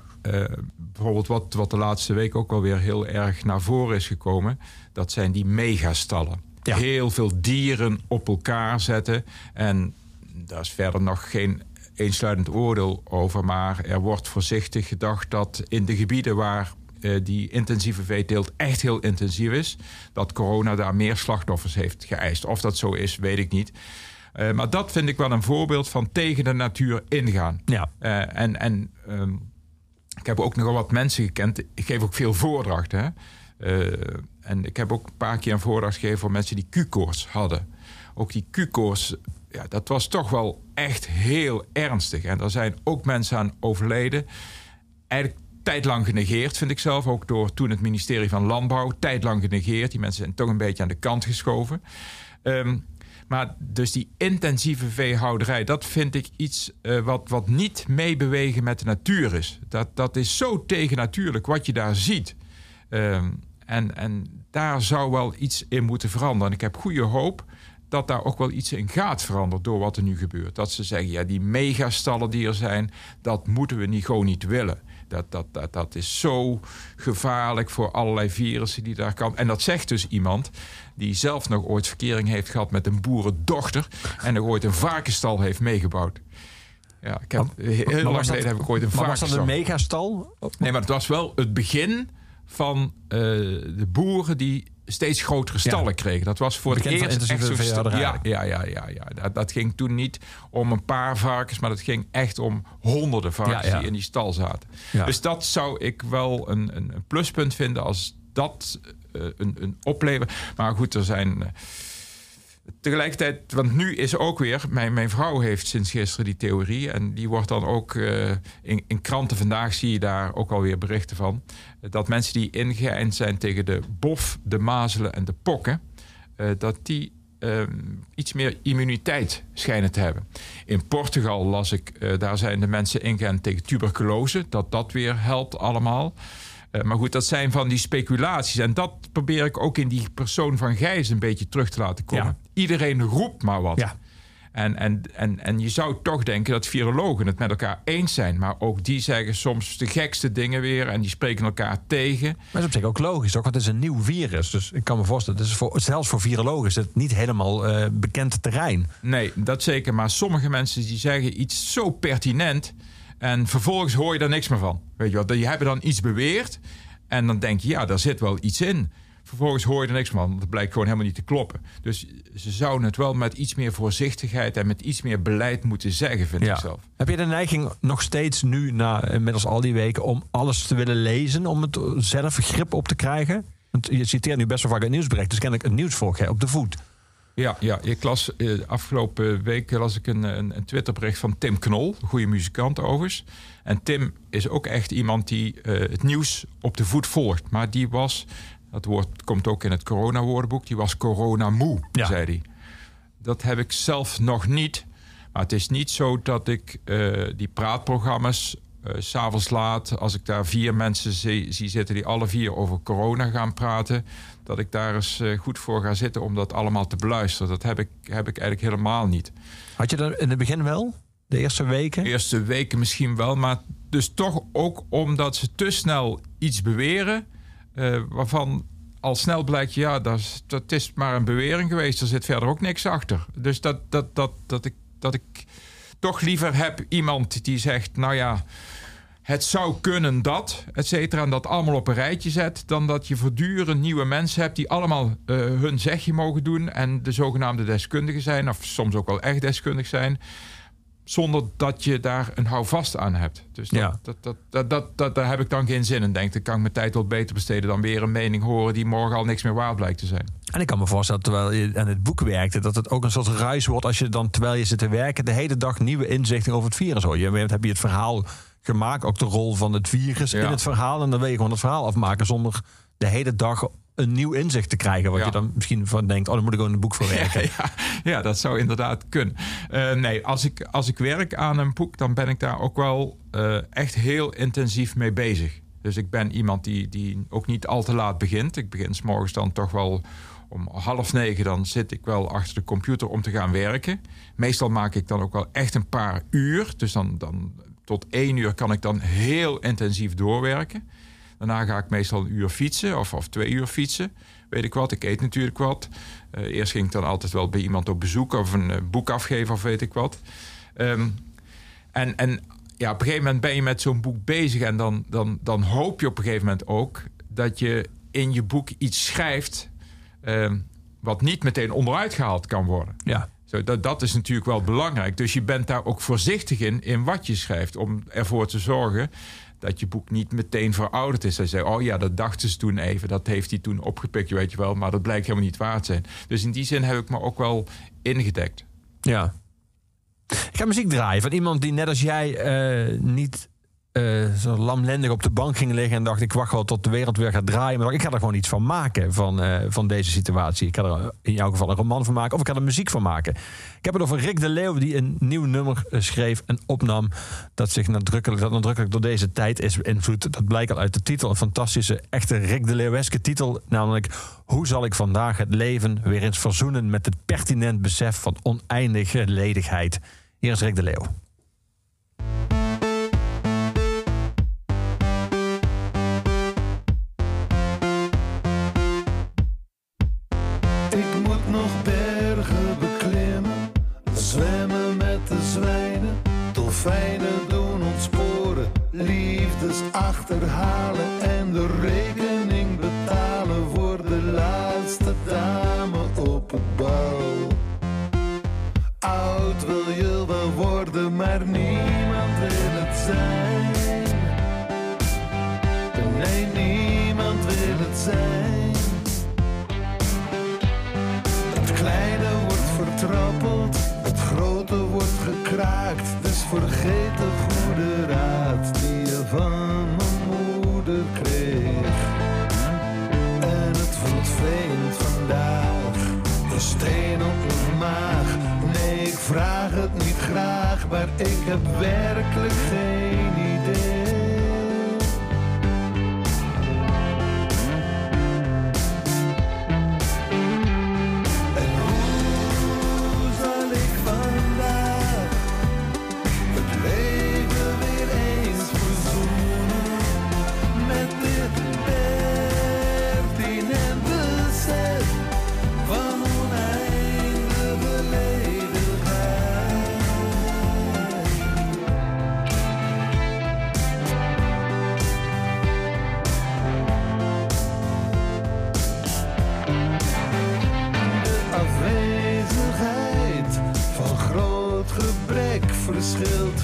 bijvoorbeeld wat, wat de laatste week ook alweer heel erg naar voren is gekomen, dat zijn die megastallen. Ja. Heel veel dieren op elkaar zetten. En daar is verder nog geen eensluidend oordeel over, maar er wordt voorzichtig gedacht dat in de gebieden waar eh, die intensieve veeteelt echt heel intensief is, dat corona daar meer slachtoffers heeft geëist. Of dat zo is, weet ik niet. Eh, maar dat vind ik wel een voorbeeld van tegen de natuur ingaan. Ja. Eh, en en ehm, ik heb ook nogal wat mensen gekend. Ik geef ook veel voordrachten. Hè? En ik heb ook een paar keer een voordracht gegeven voor mensen die Q-koorts hadden. Ook die Q-koorts, ja, dat was toch wel echt heel ernstig. En er zijn ook mensen aan overleden. Eigenlijk tijdlang genegeerd, vind ik zelf. Ook door toen het ministerie van Landbouw. Tijdlang genegeerd. Die mensen zijn toch een beetje aan de kant geschoven. Ehm, maar dus die intensieve veehouderij, dat vind ik iets eh, wat, wat niet meebewegen met de natuur is. Dat, dat is zo tegennatuurlijk wat je daar ziet. Ehm, en, en daar zou wel iets in moeten veranderen. En ik heb goede hoop dat daar ook wel iets in gaat veranderen door wat er nu gebeurt. Dat ze zeggen, ja, die megastallen die er zijn, dat moeten we niet, gewoon niet willen. Dat, dat, dat, dat is zo gevaarlijk voor allerlei virussen die daar kan. En dat zegt dus iemand die zelf nog ooit verkering heeft gehad met een boerendochter. En nog ooit een varkenstal heeft meegebouwd. Ja, ik heb, heel Maar lang dat- geleden heb ik ooit een Maar was dat varkenstal. een megastal? Nee, maar het was wel het begin van eh, de boeren die steeds grotere stallen Ja. kregen. Dat was voor het Bekend van eerst echt zo'n. Ja, ja, ja, ja, ja. Dat, dat ging toen niet om een paar varkens, maar dat ging echt om honderden varkens Ja, die in die stal zaten. Dus dat zou ik wel een, een, een pluspunt vinden als dat eh, een, een oplevert. Maar goed, er zijn. eh, Tegelijkertijd, want nu is ook weer, mijn, mijn vrouw heeft sinds gisteren die theorie. En die wordt dan ook eh, in, in kranten vandaag zie je daar ook alweer berichten van. Dat mensen die ingeënt zijn tegen de bof, de mazelen en de pokken, eh, dat die eh, iets meer immuniteit schijnen te hebben. In Portugal las ik, eh, daar zijn de mensen ingeënt tegen tuberculose. Dat dat weer helpt allemaal. Eh, maar goed, dat zijn van die speculaties. En dat probeer ik ook in die persoon van Gijs een beetje terug te laten komen. Ja. Iedereen roept maar wat. Ja. En, en, en, en je zou toch denken dat virologen het met elkaar eens zijn. Maar ook die zeggen soms de gekste dingen weer. En die spreken elkaar tegen. Maar dat is op zich ook logisch, toch? Want het is een nieuw virus. Dus ik kan me voorstellen, het is voor, zelfs voor virologen is het niet helemaal eh, bekend terrein. Nee, dat zeker. Maar sommige mensen die zeggen iets zo pertinent. En vervolgens hoor je daar niks meer van. Weet je wel, die hebben dan iets beweerd. En dan denk je, ja, daar zit wel iets in. Vervolgens hoor je er niks van. want Dat blijkt gewoon helemaal niet te kloppen. Dus ze zouden het wel met iets meer voorzichtigheid en met iets meer beleid moeten zeggen, vind ik zelf. Heb je de neiging nog steeds nu, na inmiddels al die weken, om alles te willen lezen, om het zelf grip op te krijgen? Want je citeert nu best wel vaak het nieuwsbericht, dus ken ik het nieuws op de voet. Ja, ja ik las eh, afgelopen week las ik een, een, een Twitterbericht van Tim Knol, een goede muzikant overigens. En Tim is ook echt iemand die eh, het nieuws op de voet volgt. Maar die was, dat woord komt ook in het corona-woordenboek, die was corona-moe, Ja. zei hij. Dat heb ik zelf nog niet. Maar het is niet zo dat ik eh, die praatprogramma's s s'avonds laat, als ik daar vier mensen zie, zie zitten die alle vier over corona gaan praten, dat ik daar eens eh, goed voor ga zitten om dat allemaal te beluisteren. Dat heb ik, heb ik eigenlijk helemaal niet. Had je dat in het begin wel? De eerste weken? De eerste weken misschien wel, maar dus toch ook omdat ze te snel iets beweren, eh, waarvan al snel blijkt, ja, dat is, dat is maar een bewering geweest. Er zit verder ook niks achter. Dus dat, dat, dat, dat, ik, dat ik toch liever heb iemand die zegt, nou ja, het zou kunnen dat, et cetera, en dat allemaal op een rijtje zet, dan dat je voortdurend nieuwe mensen hebt die allemaal eh, hun zegje mogen doen en de zogenaamde deskundigen zijn, of soms ook wel echt deskundig zijn, zonder dat je daar een houvast aan hebt. Dus dat, Ja. dat, dat, dat, dat, dat- daar heb ik dan geen zin in. Denk, dan kan ik mijn tijd wel beter besteden dan weer een mening horen die morgen al niks meer waard blijkt te zijn. En ik kan me voorstellen, terwijl je aan het boek werkte, dat het ook een soort ruis wordt als je dan, terwijl je zit te werken, de hele dag nieuwe inzichten over het virus hoor. Je heb je het verhaal gemaakt, ook de rol van het virus Ja. in het verhaal. En dan wil je gewoon het verhaal afmaken zonder de hele dag een nieuw inzicht te krijgen. Wat Ja. je dan misschien van denkt, oh, dan moet ik gewoon een boek voor [laughs] werken. Ja, ja, dat zou inderdaad kunnen. Eh, nee, als ik, als ik werk aan een boek, dan ben ik daar ook wel eh, echt heel intensief mee bezig. Dus ik ben iemand die, die ook niet al te laat begint. Ik begin s morgens dan toch wel om half negen. Dan zit ik wel achter de computer om te gaan werken. Meestal maak ik dan ook wel echt een paar uur. Dus dan, dan tot één uur kan ik dan heel intensief doorwerken. Daarna ga ik meestal een uur fietsen of, of twee uur fietsen. Weet ik wat, ik eet natuurlijk wat. Eh, eerst ging ik dan altijd wel bij iemand op bezoek of een eh, boek afgeven of weet ik wat. Ehm, en, en ja, op een gegeven moment ben je met zo'n boek bezig en dan, dan, dan hoop je op een gegeven moment ook dat je in je boek iets schrijft ehm, wat niet meteen onderuit gehaald kan worden. Ja. Zo, dat, dat is natuurlijk wel belangrijk. Dus je bent daar ook voorzichtig in, in wat je schrijft. Om ervoor te zorgen dat je boek niet meteen verouderd is. Hij zei, oh ja, dat dachten ze toen even. Dat heeft hij toen opgepikt, weet je wel. Maar dat blijkt helemaal niet waar te zijn. Dus in die zin heb ik me ook wel ingedekt. Ja. Ik ga muziek draaien van iemand die net als jij eh, niet eh, zo lamlendig op de bank ging liggen en dacht ik wacht wel tot de wereld weer gaat draaien. Maar ik ga er gewoon iets van maken van, eh, van deze situatie. Ik ga er in jouw geval een roman van maken of ik ga er muziek van maken. Ik heb het over Rick de Leeuw die een nieuw nummer eh, schreef en opnam dat zich nadrukkelijk, dat nadrukkelijk door deze tijd is beïnvloed. Dat blijkt al uit de titel, een fantastische, echte Rick de Leeuweske titel, namelijk Hoe zal ik vandaag het leven weer eens verzoenen met het pertinent besef van oneindige ledigheid. Hier is Rick de Leeuw. Vergeet de goede raad die je van mijn moeder kreeg. En het voelt vreemd vandaag, een steen op mijn maag. Nee, ik vraag het niet graag, maar ik heb werkelijk geen built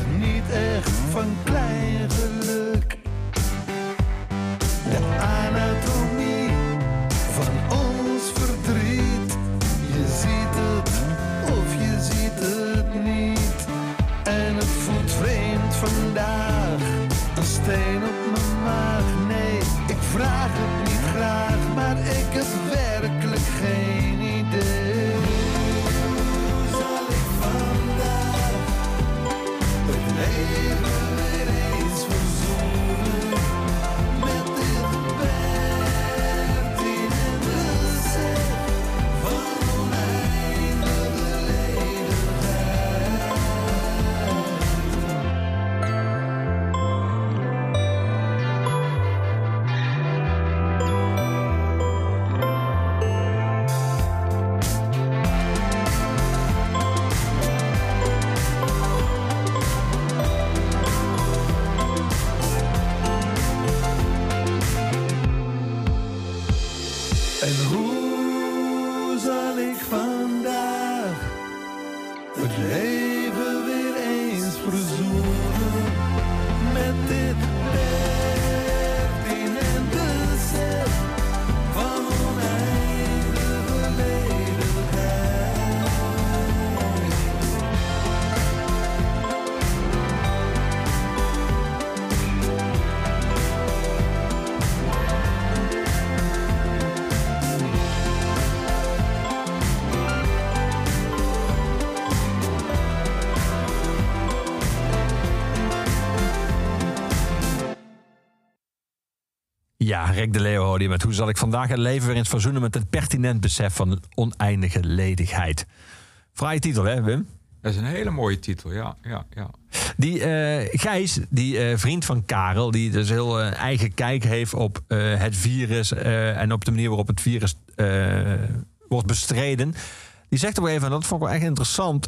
Ja, Rick de Leeuw hoorde je met hoe zal ik vandaag het leven weer eens verzoenen met het pertinent besef van oneindige ledigheid. Fraaie titel, hè, Wim? Dat is een hele mooie titel, ja. ja, ja. Die eh, Gijs, die eh, vriend van Karel, die dus heel eh, eigen kijk heeft op het virus en op de manier waarop het virus wordt bestreden. Die zegt op een gegeven moment, dat vond ik wel echt interessant,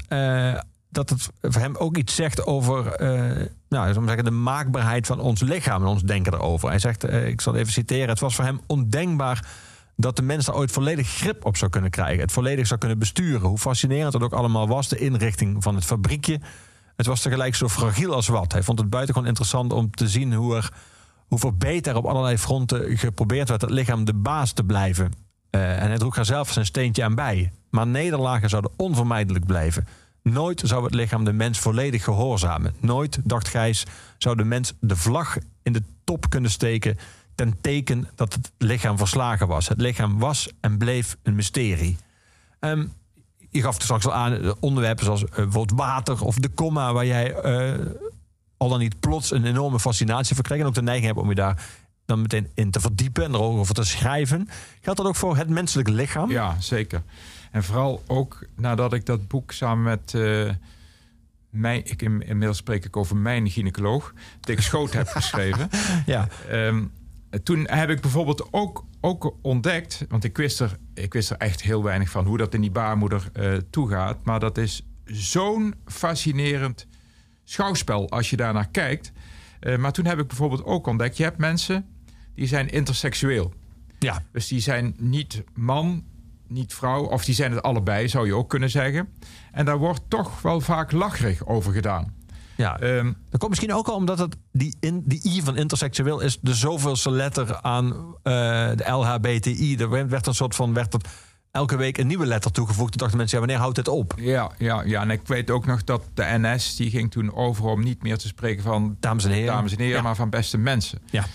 dat het voor hem ook iets zegt over eh, nou, zou zeggen, de maakbaarheid van ons lichaam en ons denken erover. Hij zegt, eh, ik zal even citeren, het was voor hem ondenkbaar dat de mens daar ooit volledig grip op zou kunnen krijgen. Het volledig zou kunnen besturen. Hoe fascinerend het ook allemaal was, de inrichting van het fabriekje. Het was tegelijk zo fragiel als wat. Hij vond het buitengewoon interessant om te zien hoe er hoeveel beter op allerlei fronten geprobeerd werd het lichaam de baas te blijven. Eh, en hij droeg er zelf zijn steentje aan bij. Maar nederlagen zouden onvermijdelijk blijven. Nooit zou het lichaam de mens volledig gehoorzamen. Nooit, dacht Gijs, zou de mens de vlag in de top kunnen steken ten teken dat het lichaam verslagen was. Het lichaam was en bleef een mysterie. Ehm, je gaf straks al aan eh, onderwerpen zoals bijvoorbeeld water of de komma, waar jij eh, al dan niet plots een enorme fascinatie voor kreeg. En ook de neiging hebt om je daar dan meteen in te verdiepen en erover te schrijven. Geldt dat ook voor het menselijk lichaam? Ja, zeker. En vooral ook nadat ik dat boek samen met eh, mijn, ik in- inmiddels spreek ik over mijn gynaecoloog, Dick Schoot heb geschreven. [laughs] Ja. Ehm, toen heb ik bijvoorbeeld ook, ook ontdekt, want ik wist, er, ik wist er echt heel weinig van hoe dat in die baarmoeder eh, toegaat. Maar dat is zo'n fascinerend schouwspel als je daarnaar kijkt. Eh, maar toen heb ik bijvoorbeeld ook ontdekt, je hebt mensen die zijn interseksueel. Ja. Dus die zijn niet man, niet vrouw, of die zijn het allebei, zou je ook kunnen zeggen. En daar wordt toch wel vaak lacherig over gedaan. ja. Ehm, Dat komt misschien ook al omdat het die, in, die I van interseksueel is de zoveelste letter aan eh, de LHBTI. Er werd een soort van werd er elke week een nieuwe letter toegevoegd. Toen dachten mensen, ja, wanneer houdt dit op? ja, ja, ja, en ik weet ook nog dat de NS die ging toen over om niet meer te spreken van Dames en heren. dames en heren, Ja. maar van beste mensen. Ja.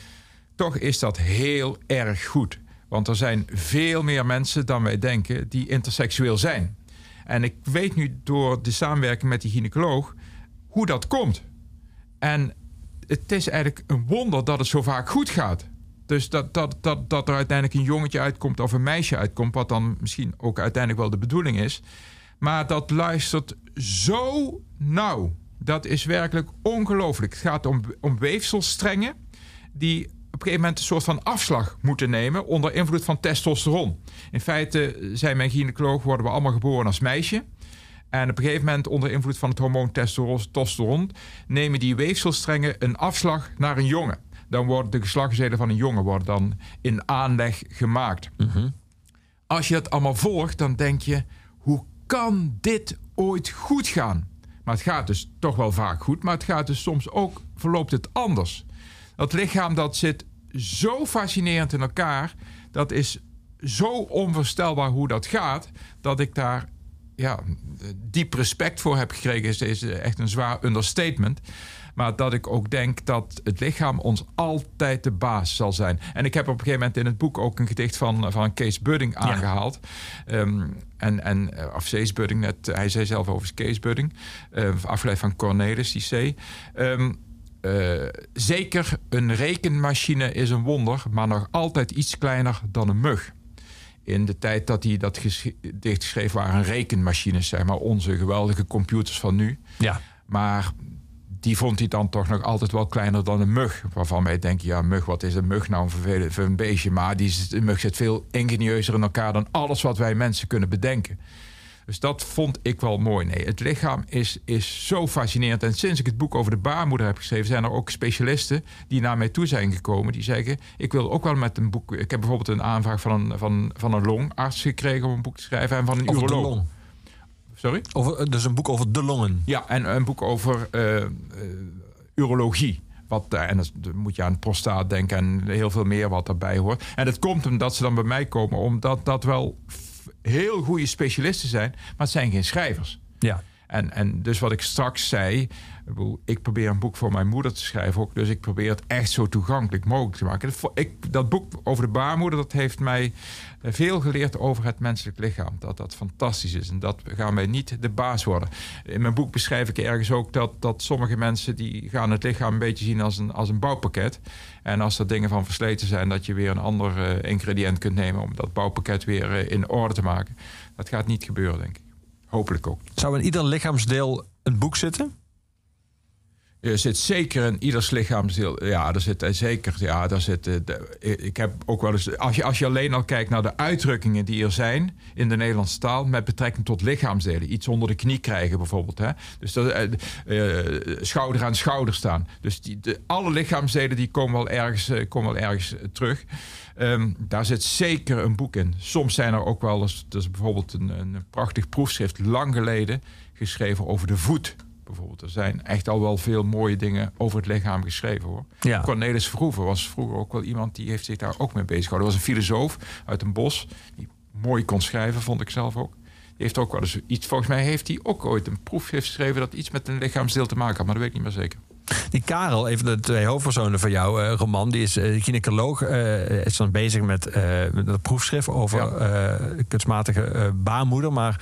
Toch is dat heel erg goed. Want er zijn veel meer mensen dan wij denken die interseksueel zijn. En ik weet nu door de samenwerking met die gynaecoloog hoe dat komt. En het is eigenlijk een wonder dat het zo vaak goed gaat. Dus dat, dat, dat, dat er uiteindelijk een jongetje uitkomt of een meisje uitkomt, wat dan misschien ook uiteindelijk wel de bedoeling is. Maar dat luistert zo nauw. Dat is werkelijk ongelooflijk. Het gaat om, om weefselstrengen die een gegeven moment een soort van afslag moeten nemen onder invloed van testosteron. In feite, zei mijn gynaecoloog, worden we allemaal geboren als meisje. En op een gegeven moment, onder invloed van het hormoon testosteron, nemen die weefselstrengen een afslag naar een jongen. Dan worden de geslachtsdelen van een jongen worden dan in aanleg gemaakt. Als je dat allemaal volgt, dan denk je: hoe kan dit ooit goed gaan? Maar het gaat dus toch wel vaak goed, maar het gaat dus soms ook verloopt het anders. Dat lichaam dat zit zo fascinerend in elkaar, dat is zo onvoorstelbaar hoe dat gaat, dat ik daar ja, diep respect voor heb gekregen, is, is echt een zwaar understatement. Maar dat ik ook denk dat het lichaam ons altijd de baas zal zijn. En ik heb op een gegeven moment in het boek ook een gedicht van, van Kees Budding aangehaald. Ehm, en, en, of Cees Budding, net, hij zei zelf over Kees Budding. eh, afgeleid van Cornelis, die C. Ehm, eh, zeker, een rekenmachine is een wonder, maar nog altijd iets kleiner dan een mug. In de tijd dat hij dat schreef, waren rekenmachines, zeg maar, onze geweldige computers van nu. Ja. Maar die vond hij dan toch nog altijd wel kleiner dan een mug. Waarvan wij denken, ja, mug, wat is een mug nou voor een, voor een beestje? Maar die, een mug zit veel ingenieuzer in elkaar dan alles wat wij mensen kunnen bedenken. Dus dat vond ik wel mooi. Nee, het lichaam is, is zo fascinerend. En sinds ik het boek over de baarmoeder heb geschreven, zijn er ook specialisten die naar mij toe zijn gekomen. Die zeggen: Ik wil ook wel met een boek. Ik heb bijvoorbeeld een aanvraag van een, van, van een longarts gekregen om een boek te schrijven. En van een uroloog. Sorry? Over, dus een boek over de longen. Ja, en een boek over eh, eh, urologie. Wat, eh, en dan moet je aan prostaat denken en heel veel meer wat daarbij hoort. En dat komt omdat ze dan bij mij komen, omdat dat wel heel goede specialisten zijn, maar het zijn geen schrijvers. Ja. En, en dus wat ik straks zei, ik, probeer een boek voor mijn moeder te schrijven ook. Dus ik probeer het echt zo toegankelijk mogelijk te maken. Ik, dat boek over de baarmoeder, dat heeft mij eh, veel geleerd over het menselijk lichaam. Dat dat fantastisch is en dat gaan wij niet de baas worden. In mijn boek beschrijf ik ergens ook dat, dat sommige mensen die gaan het lichaam een beetje zien als een, als een bouwpakket. En als er dingen van versleten zijn, dat je weer een ander eh, ingrediënt kunt nemen om dat bouwpakket weer eh, in orde te maken. Dat gaat niet gebeuren, denk ik. Hopelijk ook. Zou in ieder lichaamsdeel een boek zitten? Er zit zeker in ieders lichaamsdeel. Ja, er zit eh, zeker. Ja, daar zit. eh, ik heb ook wel eens. Als je, als je alleen al kijkt naar de uitdrukkingen die er zijn in de Nederlandse taal. met betrekking tot lichaamsdelen. Iets onder de knie krijgen bijvoorbeeld. Hè? Dus dat, eh, eh, schouder aan schouder staan. Dus die, de, alle lichaamsdelen die komen wel ergens, eh, komen wel ergens eh, terug. Ehm, daar zit zeker een boek in. Soms zijn er ook wel eens. Er is bijvoorbeeld een, een prachtig proefschrift lang geleden. geschreven over de voet bijvoorbeeld. Er zijn echt al wel veel mooie dingen over het lichaam geschreven hoor. Ja. Cornelis Verhoeven was vroeger ook wel iemand die heeft zich daar ook mee bezig gehouden. Dat was een filosoof uit een bos die mooi kon schrijven, vond ik zelf ook. heeft ook wel eens iets... Volgens mij heeft hij ook ooit een proefschrift geschreven... dat iets met een lichaamsdeel te maken had, maar dat weet ik niet meer zeker. Die Karel, even de twee hoofdpersonen van jouw eh, roman, die is uh, gynaecoloog, eh, is dan bezig met, met een proefschrift over Ja. kunstmatige baarmoeder. Maar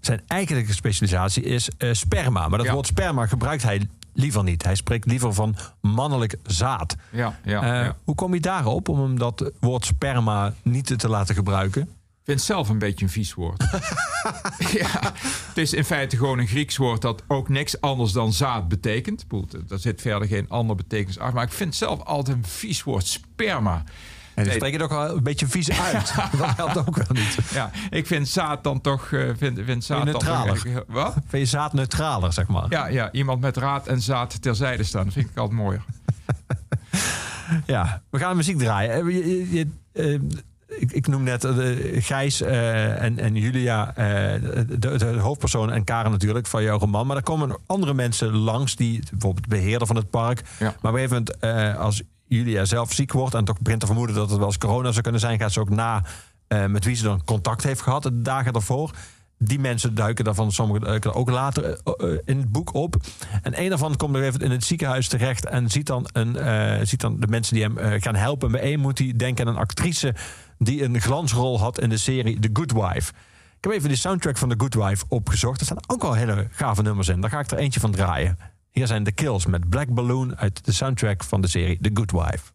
zijn eigenlijke specialisatie is eh, sperma. Maar dat Ja. woord sperma gebruikt hij liever niet. Hij spreekt liever van mannelijk zaad. Ja, ja, Eh, ja. Hoe kom je daarop om hem dat woord sperma niet te laten gebruiken? Ik vind het zelf een beetje een vies woord. [laughs] ja, het is in feite gewoon een Grieks woord dat ook niks anders dan zaad betekent. Er zit verder geen andere betekenis achter. Maar ik vind het zelf altijd een vies woord. Sperma. En dan spreek je het ook wel een beetje vies [laughs] uit. [laughs] dat helpt ook wel niet. Ja, ik vind zaad dan toch... eh, vind, vind zaad neutraler? Wat? Vind je zaad neutraler, zeg maar? Ja, ja, iemand met raad en zaad terzijde staan. Dat vind ik altijd mooier. [laughs] Ja, we gaan muziek draaien. Eh, je- je- je- eh, ik, ik noem net Gijs eh, en, en Julia, eh, de, de, de hoofdpersoon en Karen natuurlijk van jouw roman. Maar er komen andere mensen langs, die bijvoorbeeld de beheerder van het park. Ja. Maar op een gegeven moment, eh, als Julia zelf ziek wordt en toch begint te vermoeden dat het wel eens corona zou kunnen zijn, gaat ze ook na eh, met wie ze dan contact heeft gehad de dagen daarvoor. Die mensen duiken daarvan er ook later eh, eh, in het boek op. En een daarvan komt nog even in het ziekenhuis terecht en ziet dan, een, ziet dan de mensen die hem gaan helpen. Bij één moet hij denken aan een actrice die een glansrol had in de serie The Good Wife. Ik heb even de soundtrack van The Good Wife opgezocht. Er staan ook wel hele gave nummers in. Daar ga ik er eentje van draaien. Hier zijn The Kills met Black Balloon uit de soundtrack van de serie The Good Wife.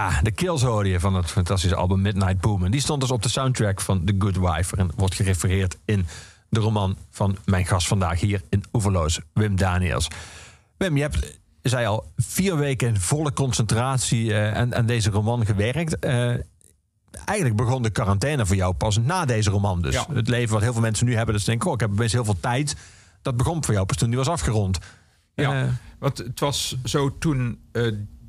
Ja, de Kills hoorde je van het fantastische album Midnight Boom. En die stond dus op de soundtrack van The Good Wife. En wordt gerefereerd in de roman van mijn gast vandaag hier in Oeverloos, Wim Daniels. Wim, je hebt, zei al, vier weken in volle concentratie eh, aan, aan deze roman gewerkt. Eh, eigenlijk begon de quarantaine voor jou pas na deze roman. Dus Ja. het leven wat heel veel mensen nu hebben, dat ze denken, oh, ik heb best heel veel tijd. Dat begon voor jou pas toen die was afgerond. Ja, Eh, want het was zo toen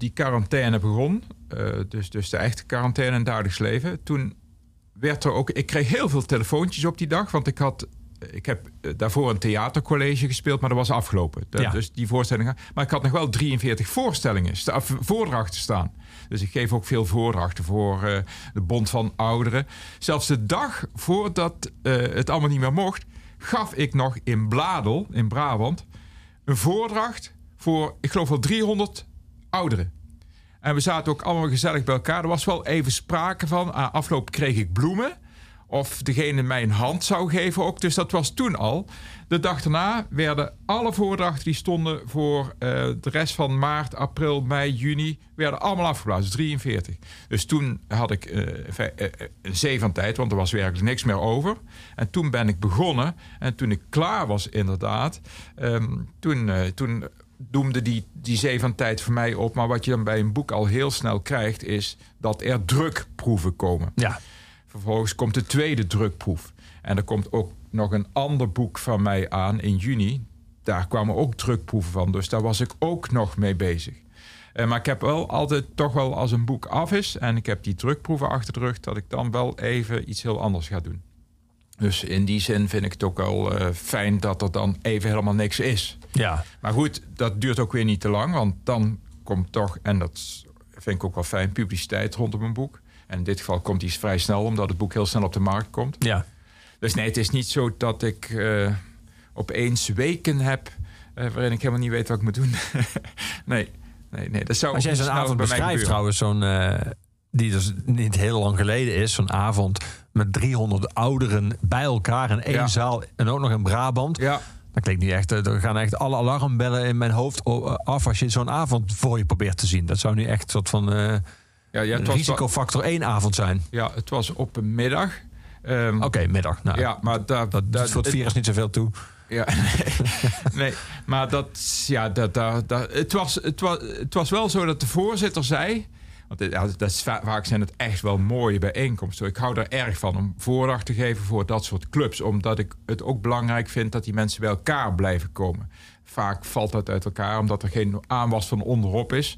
die quarantaine begon, eh, dus, dus de echte quarantaine in het dagelijks leven, toen werd er ook, ik kreeg heel veel telefoontjes op die dag, want ik had, ik heb eh, daarvoor een theatercollege gespeeld, maar dat was afgelopen. Ja. Dus die voorstellingen, maar ik had nog wel 43 voorstellingen, voordrachten staan. Dus ik geef ook veel voordrachten voor eh, de Bond van Ouderen. Zelfs de dag voordat het allemaal niet meer mocht, gaf ik nog in Bladel, in Brabant, een voordracht voor, ik geloof wel 300 ouderen. En we zaten ook allemaal gezellig bij elkaar. Er was wel even sprake van. Afloop kreeg ik bloemen. Of degene mij een hand zou geven ook. Dus dat was toen al. De dag daarna werden alle voordrachten die stonden voor eh, de rest van maart, april, mei, juni... werden allemaal afgeblazen. Dus 43. Dus toen had ik eh, eh, een zee van tijd, want er was werkelijk niks meer over. En toen ben ik begonnen. En toen ik klaar was inderdaad... ehm, toen, toen doemde die, die zee van tijd voor mij op. Maar wat je dan bij een boek al heel snel krijgt... is dat er drukproeven komen. ja. Vervolgens komt de tweede drukproef. En er komt ook nog een ander boek van mij aan in juni. Daar kwamen ook drukproeven van. Dus daar was ik ook nog mee bezig. Eh, maar ik heb wel altijd toch wel als een boek af is... en ik heb die drukproeven achter de rug... dat ik dan wel even iets heel anders ga doen. Dus in die zin vind ik het ook wel eh, fijn dat er dan even helemaal niks is. ja. Maar goed, dat duurt ook weer niet te lang, want dan komt toch, en dat vind ik ook wel fijn, publiciteit rondom een boek. En in dit geval komt die vrij snel, omdat het boek heel snel op de markt komt. Ja. Dus nee, het is niet zo dat ik eh, opeens weken heb eh, waarin ik helemaal niet weet wat ik moet doen. [laughs] nee, nee, nee, dat zou Als jij zo'n avond beschrijft trouwens, zo'n, die dus niet heel lang geleden is, zo'n avond met 300 ouderen bij elkaar in één Ja. zaal en ook nog in Brabant. Ja, Dat klinkt niet echt, eh, er gaan echt alle alarmbellen in mijn hoofd o- eh, af als je zo'n avond voor je probeert te zien. Dat zou nu echt een soort van eh, ja, ja, risicofactor 1 avond zijn. ja, het was op een middag. Ehm, Oké, middag. Nou, Ja, maar daar, dat daar- doet voor het virus niet zoveel toe. Ja, nee, [laughs] nee, maar dat, ja, dat, dat, dat, het, was, het, was, het was wel zo dat de voorzitter zei. Want dat vaak zijn het echt wel mooie bijeenkomsten. Ik hou er erg van om voordracht te geven voor dat soort clubs. Omdat ik het ook belangrijk vind dat die mensen bij elkaar blijven komen. Vaak valt dat uit elkaar omdat er geen aanwas van onderop is.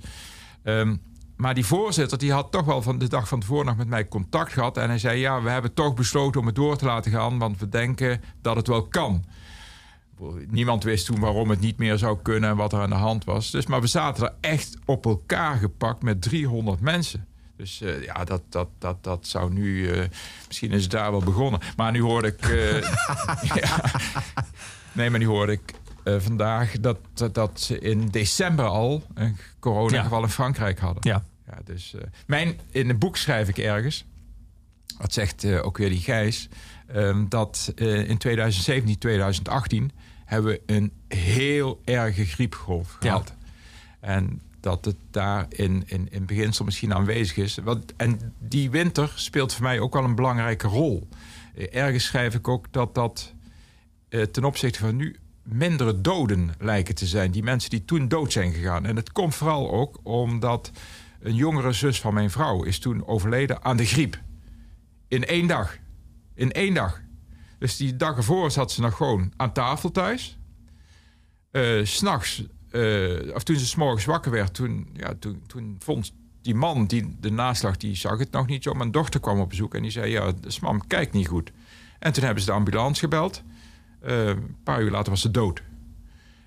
Ehm, maar die voorzitter die had toch wel van de dag van tevoren nog met mij contact gehad. En hij zei: Ja, we hebben toch besloten om het door te laten gaan. Want we denken dat het wel kan. Niemand wist toen waarom het niet meer zou kunnen en wat er aan de hand was. Dus, maar we zaten er echt op elkaar gepakt met 300 mensen. Dus eh, ja, dat, dat, dat, dat zou nu... eh, misschien is het daar wel begonnen. Maar nu hoorde ik... eh, [laughs] [laughs] ja. Nee, maar nu hoorde ik vandaag dat, dat, ze in december al... een coronageval in Frankrijk hadden. Ja. Ja, dus, mijn, in een boek schrijf ik ergens... Dat zegt ook weer die Gijs... ehm, dat in 2017, 2018 hebben we een heel erge griepgolf Ja. gehad. En dat het daar in, in, in beginsel misschien aanwezig is. Want, en die winter speelt voor mij ook wel een belangrijke rol. Eh, ergens schrijf ik ook dat dat eh, ten opzichte van nu mindere doden lijken te zijn. Die mensen die toen dood zijn gegaan. En het komt vooral ook omdat een jongere zus van mijn vrouw is toen overleden aan de griep. In één dag. In één dag. Dus die dag ervoor zat ze nog gewoon aan tafel thuis. Eh, S S'nachts, eh of toen ze s'morgens wakker werd, toen, ja, toen, toen vond die man die de naslag, die zag het nog niet zo. Mijn dochter kwam op bezoek en die zei, ja, dus mam kijkt niet goed. En toen hebben ze de ambulance gebeld. Eh, een paar uur later was ze dood.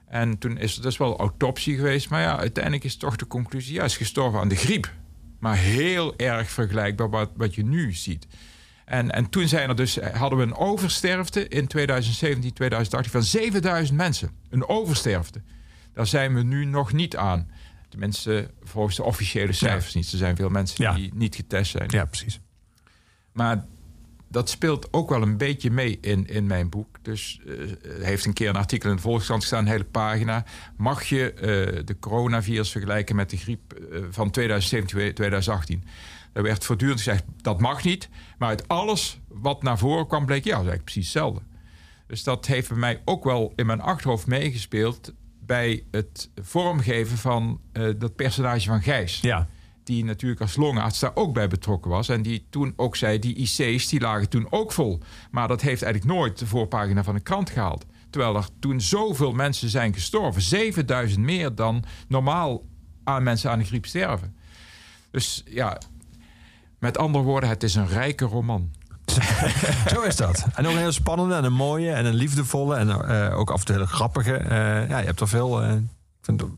En toen is er dus wel autopsie geweest. Maar ja, uiteindelijk is toch de conclusie... ja, is gestorven aan de griep. Maar heel erg vergelijkbaar wat, wat je nu ziet. En, en toen zijn er dus, hadden we een oversterfte in 2017, 2018 van 7000 mensen. Een oversterfte. Daar zijn we nu nog niet aan. Tenminste, volgens de officiële cijfers niet. Er zijn veel mensen Ja. die niet getest zijn. Ja, precies. Maar dat speelt ook wel een beetje mee in, in mijn boek. Dus eh, er heeft een keer een artikel in de Volkskrant gestaan, een hele pagina. Mag je eh, de coronavirus vergelijken met de griep eh, van 2017, 2018? Er werd voortdurend gezegd, dat mag niet. Maar uit alles wat naar voren kwam, bleek, ja, dat is eigenlijk precies hetzelfde. Dus dat heeft bij mij ook wel in mijn achterhoofd meegespeeld... bij het vormgeven van eh, dat personage van Gijs Ja. die natuurlijk als longarts daar ook bij betrokken was. En die toen ook zei, die IC's die lagen toen ook vol. Maar dat heeft eigenlijk nooit de voorpagina van de krant gehaald. Terwijl er toen zoveel mensen zijn gestorven. 7000 meer dan normaal aan mensen aan de griep sterven. Dus ja, met andere woorden, het is een rijke roman. [laughs] Zo is dat. En ook een heel spannende en een mooie en een liefdevolle en eh, ook af en toe hele grappige. Eh, ja, je hebt er veel. eh, ik vind het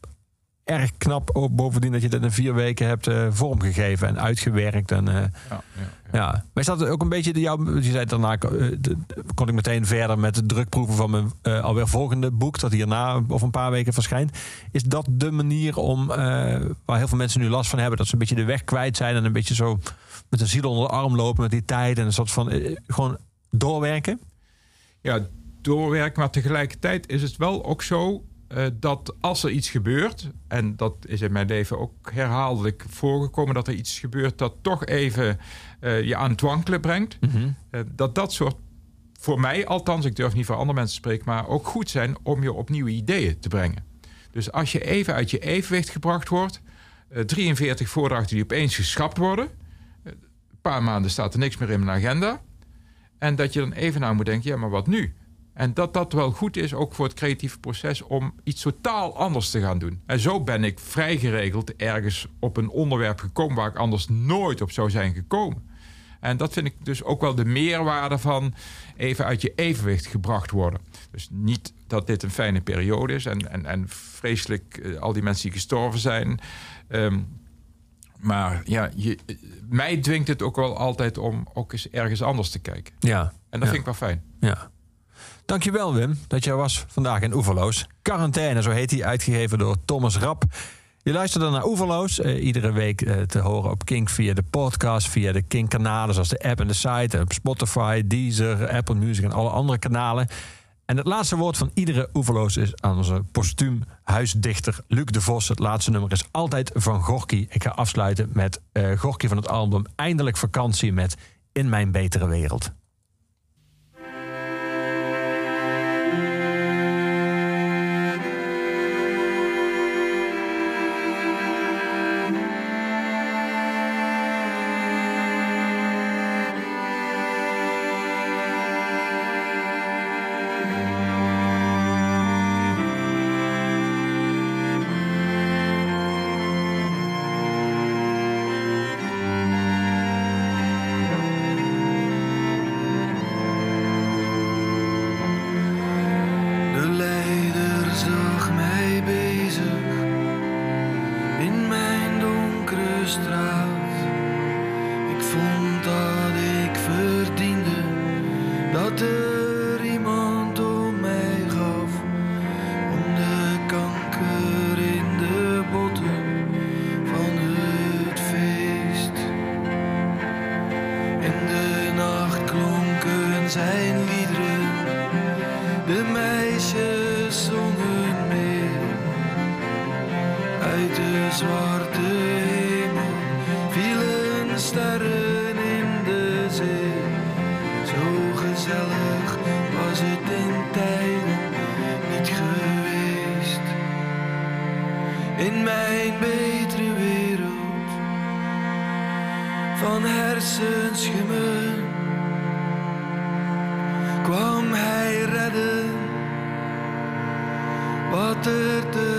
erg knap ook bovendien dat je dat in vier weken hebt vormgegeven en uitgewerkt. En, eh, Ja, ja, ja. Maar is dat ook een beetje de jouw... Je zei daarna de- kon ik meteen verder met het drukproeven van mijn alweer volgende boek... dat hierna of een paar weken verschijnt. Is dat de manier om, waar heel veel mensen nu last van hebben... dat ze een beetje de weg kwijt zijn en een beetje zo met een ziel onder de arm lopen met die tijd... en een soort van eh, gewoon doorwerken? ja, doorwerken. Maar tegelijkertijd is het wel ook zo eh, dat als er iets gebeurt, en dat is in mijn leven ook herhaaldelijk voorgekomen, dat er iets gebeurt dat toch even eh, je aan het wankelen brengt, eh, dat dat soort, voor mij althans, ik durf niet voor andere mensen te spreken, maar ook goed zijn om je op nieuwe ideeën te brengen. Dus als je even uit je evenwicht gebracht wordt, eh, 43 voordrachten die opeens geschrapt worden, paar maanden staat er niks meer in mijn agenda. En dat je dan even naar moet denken, ja, maar wat nu? En dat dat wel goed is, ook voor het creatieve proces, om iets totaal anders te gaan doen. En zo ben ik vrij geregeld ergens op een onderwerp gekomen waar ik anders nooit op zou zijn gekomen. En dat vind ik dus ook wel de meerwaarde van even uit je evenwicht gebracht worden. Dus niet dat dit een fijne periode is en, en, en vreselijk eh, al die mensen die gestorven zijn. Ehm, maar ja, je, mij dwingt het ook wel altijd om ook eens ergens anders te kijken. Ja. En dat Ja. vind ik wel fijn. Ja. Dankjewel Wim dat jij was vandaag in Oeverloos. Quarantaine, zo heet hij, uitgegeven door Thomas Rap. Je luisterde naar Oeverloos, eh, iedere week eh, te horen op Kink via de podcast, via de Kink-kanalen zoals de app en de site, op Spotify, Deezer, Apple Music en alle andere kanalen. En het laatste woord van iedere Oeverloos is aan onze postuum huisdichter Luc de Vos. Het laatste nummer is altijd van Gorky. Ik ga afsluiten met eh Gorky van het album Eindelijk Vakantie met In Mijn Betere Wereld. In mijn betere wereld. Van hersenschimmen. Kwam hij redden. Wat er te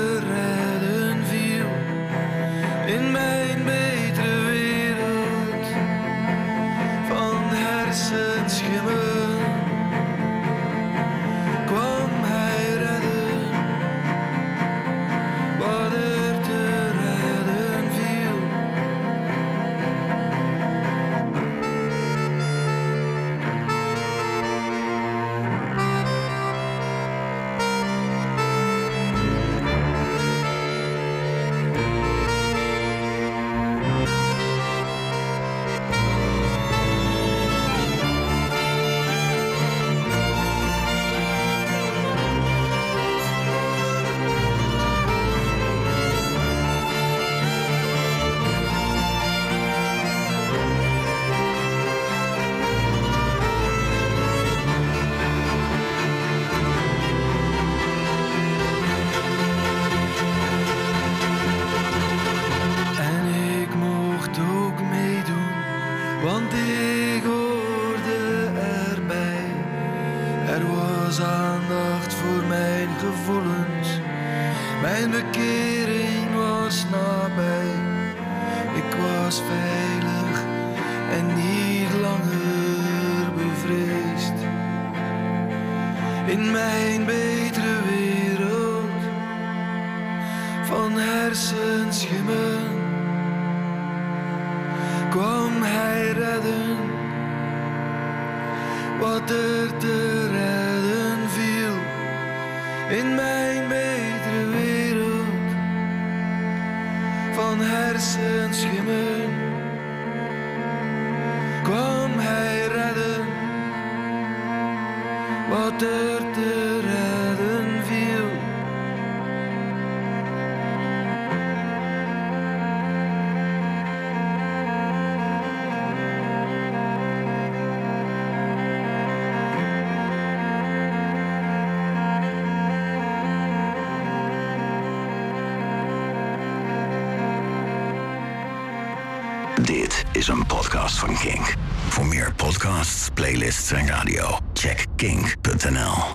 van Voor meer podcasts, playlists en radio, check kink.nl.